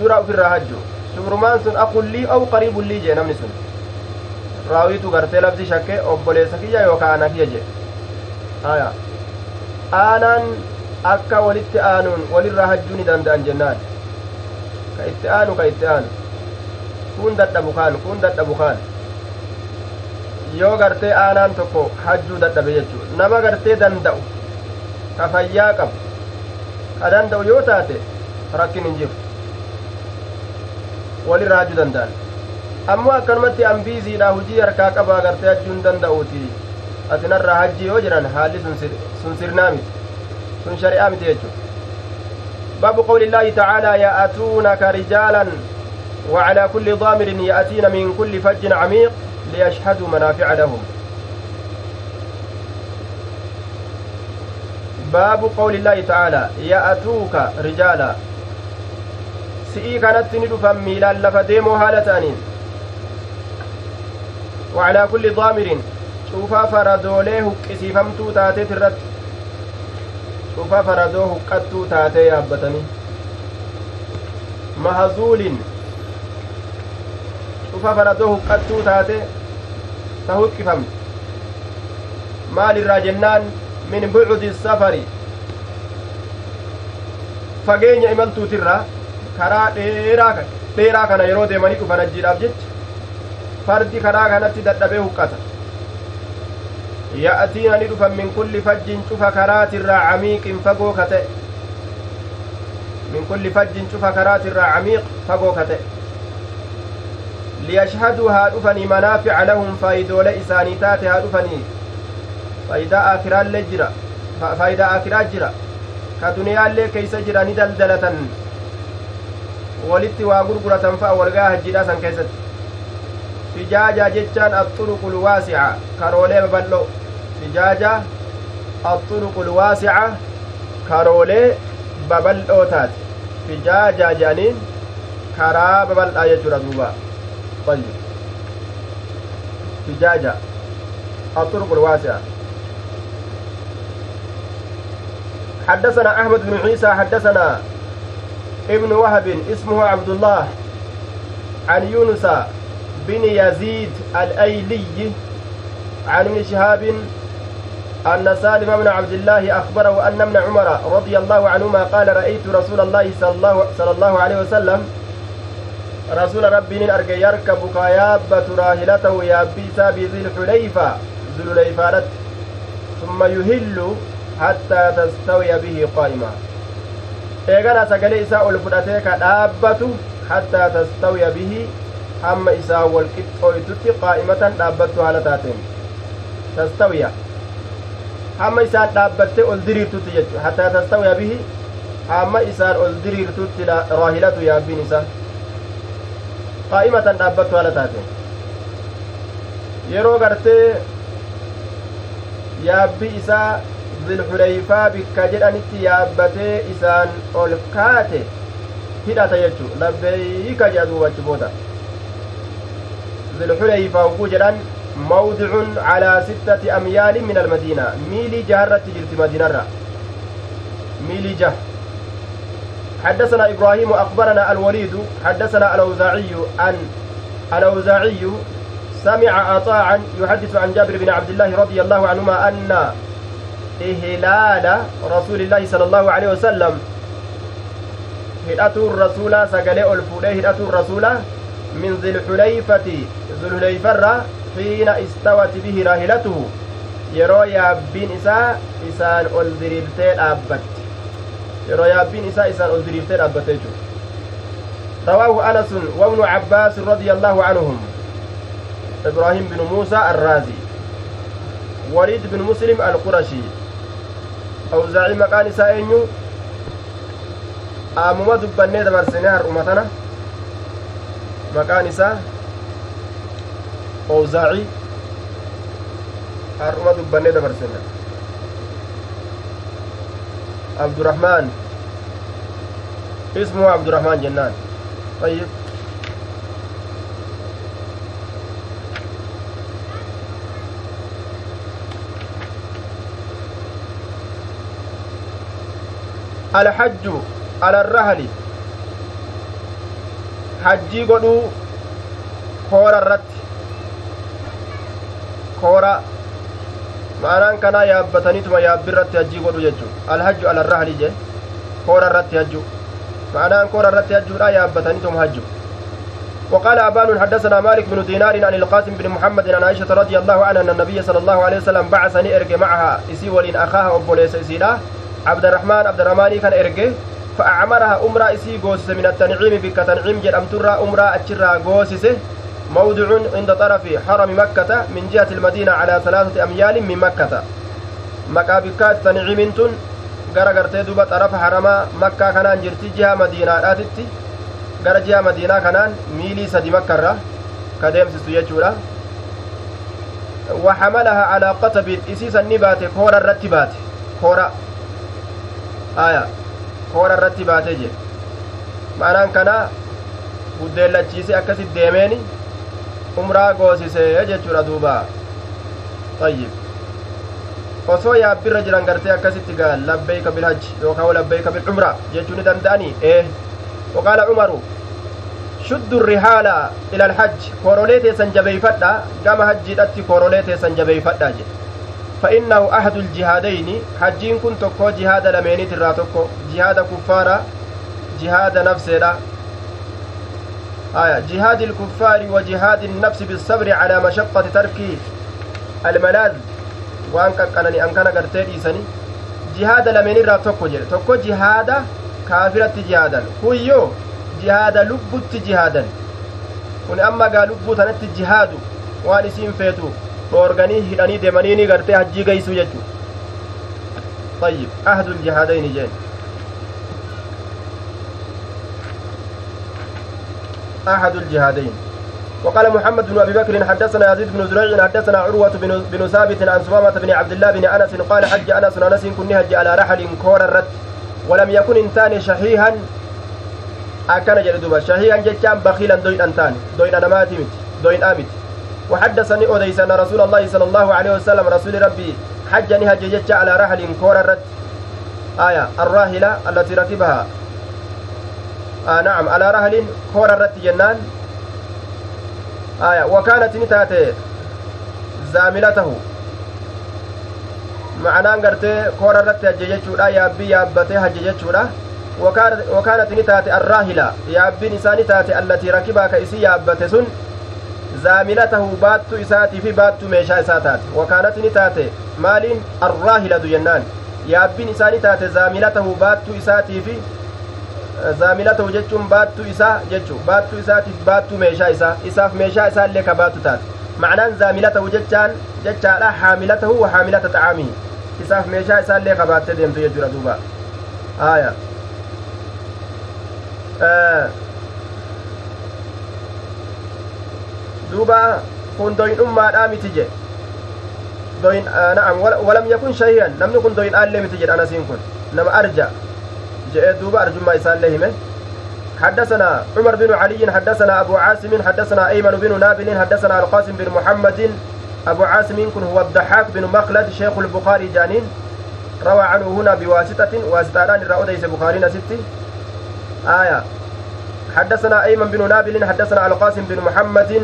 dura ufirraa hajju shubrumaan sun aqullii aw qariibullii jee namni sun raawiitu gartee labdi shakke obboleessa kiyya yookaa ana kiyya jee aya aanaan akka walitti aanuun walirraa hajjuu ni danda'an jennaan ka itti aanu ka itti aanu kun dadhabu kaan kun dadhabu kaan yoo gartee aanaan tokko hajjuu dadhabe jechuu nama gartee danda'u ka fayyaa qabu ka danda'u yoo taate rakkin hin jiru walirraa hajjuu danda'an ammoo akkanumatti ambiiziidha hujii harkaa qabaa gartee hajjuu hin danda'uuti ati narraa hajjii yoo jedhan haalli sun sirnaa miti sun shari'aa miti jechuudha باب قول الله تعالى يأتونك رجالا وعلى كل ضامر يأتين من كل فج عميق ليشهدوا منافع لهم باب قول الله تعالى يأتوك رجالا dhufan miilaan lafa deemoo haala ta'aniin وعلى كل ضامر cuufaa faradoolee huqqisiifamtuu taateet irratti cufa faradoo huqqattuu taatee yaabbatanii mahazuulin cufa faradoo huqqattuu taate ta huqqifamte maalirraa jennaan min bucudi safari fageenya imaltuutirraa karaa dheeraa kana yeroo deemanii dhufan ajjiidhaaf jecha fardi karaa kanatti dadhabee huqqata ya'tiina ni dhufan min kulli fajjin cufa karaatirraa camiiqin fagoo ka ta'e min kulli fajjin cufa karaatirraa camiiq fagoo ka ta'e liyashhaduu haa dhufanii manaafica lahum faayidoole isaanii taate haa dhufanii faayidaa aakiraallee jira faayidaa aakiraa jira ka duniyaallee keeysa jira ni daldalatan walitti waa gurguratan fa'a walgaa hajjiidhaa san keessatti fijaaja jechaan axuruqul waasica karoolee babal'o fijaaja axuruqul waasica karoolee babal'oo taate fijaaja jedhaniin karaa babal'aa jechuudha duuba. طيب فجاجة الطرق الواسعة حدثنا أحمد بن عيسى حدثنا ابن وهب اسمه عبد الله عن يونس بن يزيد الأيلي عن ابن شهاب أن سالم بن عبد الله أخبره أن ابن عمر رضي الله عنهما قال رأيت رسول الله صلى الله, صلى الله عليه وسلم رسول ربي أرجى يركب كيابة راهلته يابيسا بذي الحليفة ذو الحليفة ثم يهل حتى تستوي به قائما. eegana sagalee isaa ol fudhatee ka dhaabbatu hattaa tastawiya bihi hamma isaa wal qixxooytutti qaa'imatan dhaabbattu haala hamma isaan dhaabbattee ol diriirtutti jechu hattaa tastawiya bihi hamma isaan ol diriirtutti raahilatu yaabbiin isaa qaa'imatan dhaabbattu haala taateen yeroo gartee yaabbi isaa zilxuleyfaa bikka jedhanitti yaabbatee isaan ol kaate hidhata jechu labbeeyika jedha duuba achi booda zilxuleyfaa hogguu jedhan mawdicun calaa sittati amyaalin min almadiina miilii jaharratti jirti madiinarra miilii jah حدثنا إبراهيم أخبرنا الوليد حدثنا الأوزاعي عن الأوزاعي سمع عطاعا يحدث عن جابر بن عبد الله رضي الله عنهما أن إهلال رسول الله صلى الله عليه وسلم hidhatuu rasuulaa sagalee ol fuudhee hidhatuu rasuulaa min zilxulayfati zulhuleyfarra xiina istawat bihi raahilatuhu yeroo yaabbiin isaa isaan ol diriirtee dhaabbatte yeroo yaabbiin isaa isaan ol diriirtee dhaabbatte jechuudha رواه أنس وابن عباس رضي الله عنهم إبراهيم بن موسى الرازي وليد بن مسلم القرشي awzaaci maqaan isaa eenyu aamuma dubbannee dabarsine har'uma tana maqaan isaa awzaaci har'uma dubbannee dabarsine abdurahmaan ismuhu abdurahmaan jennaan طيب الحج على الرهل hajjii godhuu koora irratti koora ma'anaan kanaa yaabbataniituma yaabbirratti hajjii godhu jechuu. Alhajju alarrahli jee koora irratti hajju. Ma'anaan koora irratti hajjuudha yaabbataniituma hajju. وقال أبان حدثنا مالك بن دينار عن القاسم بن محمد عن عائشة رضي الله عنها أن النبي صلى الله عليه وسلم بعثني إرجع معها إسي ولين أخاها أبوليس إسيلا عبد الرحمن عبد الرحمن كان إرجع فأعمرها أمرا إسي غوسس من التنعيم بك. تنعيم جد أمترا أمرا أتشرا غوسس موضع عند طرف حرم مكة من جهة المدينة على ثلاثة أميال من مكة مكابكات تنعيم تن gara gartee duba xarafa haramaa makkaa kanaan jirti jiha madiinaadhaatitti gara jiha madiinaa kanaan miilii sadi makkarra ka deemsistu jechuudha وحملها على قطب إسيسا نبات كورا رتبات كورا آية كورا رتبات جي معنى كان buddeellachiise akkasit deemeeni umraa goosise jechuudha duuba ayyib osoo yaabbirra jiran gartee akkasitti gaa labbeeyka bilhajji yookaan labbeeyka bilcumra jechuu ni danda'anii ee وقال عمر شد الرحال إلى الحج كوروليت سنجبيفتا كما حجدت كوروليت سنجبيفتا فإنه أحد الجهادين حجين كنت كو جهاد لميني تراتوكو جهاد كفارة جهاد نفسنا آية جهاد الكفار وجهاد النفس بالصبر على مشقة ترك الملاذ وأن كان أن كان ديسني جهاد لمن را جير توكو جهاد كافرة جهادا. كويو جهاد لبت جهادا. gaa lubbuu tanatti jihaadu waan isiin feetu dhoorganii hidhanii deemaniini gartee hajjii geeysuu jechu طيب أهد الجهادين جين أحد الجهادين. وقال محمد بن أبي بكر حدثنا يزيد بن زريع حدثنا عروة بن, ثابت عن سمامة بن عبد الله بن أنس قال حج أنس أنس كن هج على رحل كور الرد. ولم يكن إنسان شحيحا. أكن جلدوبا شحيحا جتان بخيلا دوين أنتان. دوين أنماتي مت دوين آمت. وحدثني أوديس أن رسول الله صلى الله عليه وسلم رسول ربي حجني هج على رحل كور الرد. آية الراهلة التي ركبها. نعم على رهل كور الرت جنان آية وكانت نتاتي زاملته yaabbii yaabbatee hajje jechuudha wakaanat ni taate arraahila yaabbiin isaa ni taate allatii rakibaa ka isii yaabbate sun zaamilatahu baattu isaatii fi baattu meeshaa isaa taate wakaanat ni taate maaliin arraahilatu jennaan yaabbiin isaa ni taate zaamilatahu baattu isaatii fi zaamilatahu jechuun baattuu isaa jechuu baattuu isaatiif baattuu meeshaa isaa isaaf meeshaa isaa illee ka baattu taate macnaan zaamilatahu jechaan jechaadha haamilatahu wa haamilata xacaamihi isaaf meeshaa isaa illee ka baattee deemtu jechuudha duuba aya duuba kun doyin'ummaadhaa miti je doyin na'am walam yakun shahiyan namni kun doyin'aallee miti jedha anasiin kun nama arja جاء دوبا أرجما إسان لهمه حدثنا عمر بن علي حدثنا أبو عاصم حدثنا أيمن بن نابل حدثنا القاسم بن محمد. أبو عاصم كن هو الضحاك بن مخلد شيخ البخاري جانين. روى عنه هنا بواسطة واسطان الرؤوديس بخاري ستي آية. حدثنا أيمن بن نابل حدثنا القاسم بن محمد.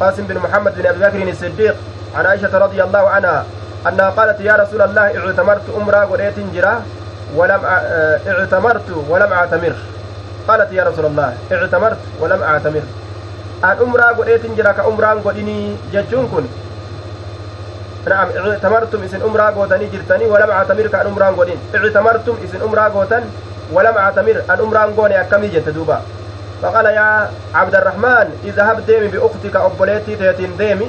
قاسم بن محمد بن أبي بكر الصديق. عن عائشة رضي الله عنها أنها قالت يا رسول الله اعتمرت أمرا قريت جرا. ولم اعتمرت ولم اعتمر قالت يا رسول الله اعتمرت ولم اعتمر umraan godhinii jechuun kun na'am ictamartum isin umraa gootanii jirtanii walam actamir ka an umraan godhin ictamartum isin umraa gootan walam actamir an umraan goone akkamii jette duuba faqala yaa cabdarrahmaan idhab deemi biuktika obboleettii teetiin deemi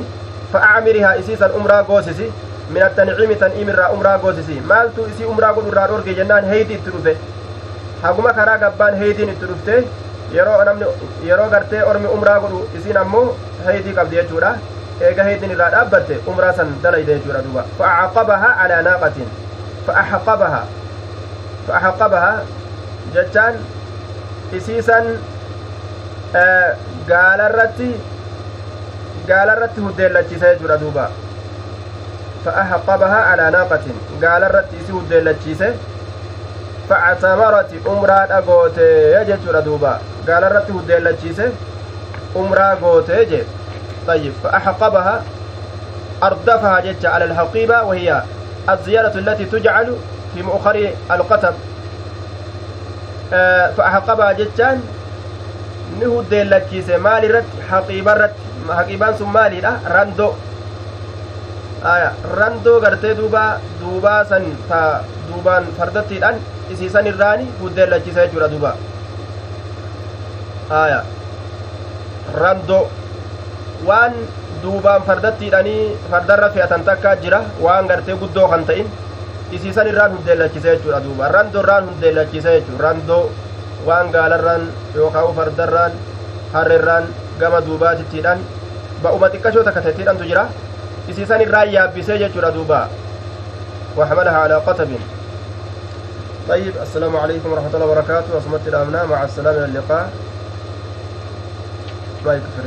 fa acmirihaa isiisan umraa goosisi min attaniciimi tan'iim irraa umraa goosisi maaltu isii umraa godhu irraa dhorge jennaan heeydi itti dhufe haguma karaa gabbaan heeydiin itti dhufte yeroo namni yeroo gartee ormi umraa godhu isiin ammoo heeydii qabdi jechuudha eega heeydiin irraa dhaabbatte umraa san dalayde jechuudha duuba fa'acaqabahaa calaa naaqatin fa'axaqabahaa fa'axaqabahaa jechaan isiisan gaalarratti gaalarratti huddeellachisa jechuudha duuba فأحقبها على ناقة قال الرت إسي وديلتشيسه factamarati umraadha goote jechuudha duuba gaala irratti huddeellachiise umraa goote je طيب فأحقبها أردفها جج على الحقيبة وهي الزيارة التي تجعل في مؤخر القتب آه فأحقبها ججان ni huddeellachiise maal irratti haqiiba irratti haqiibaan sun maaliidha randoo randoo gartee duuba duubaa san ta duubaan fardattiidhaan isiisan irraani huddeellachiise jechuudha duuba aya randoo waan duubaan fardattiidhanii fardarra fe'atan takka jira waan gartee guddoo kan ta'in isiisan irraan huddeellachise jechuudha duuba randoo irraan huddeellachise jechuudha randoo waan gaalarraan yookaan fardarraan harreerraan gama duubaatittiidhaan ba'uma xiqqashoo takka teettiidhantu jira isiisan irraan yaabbisee jechuudha duuba. وحملها على قتب طيب السلام عليكم ورحمة الله وبركاته وصمت الأمنا مع السلامة اللقاء ما يكفر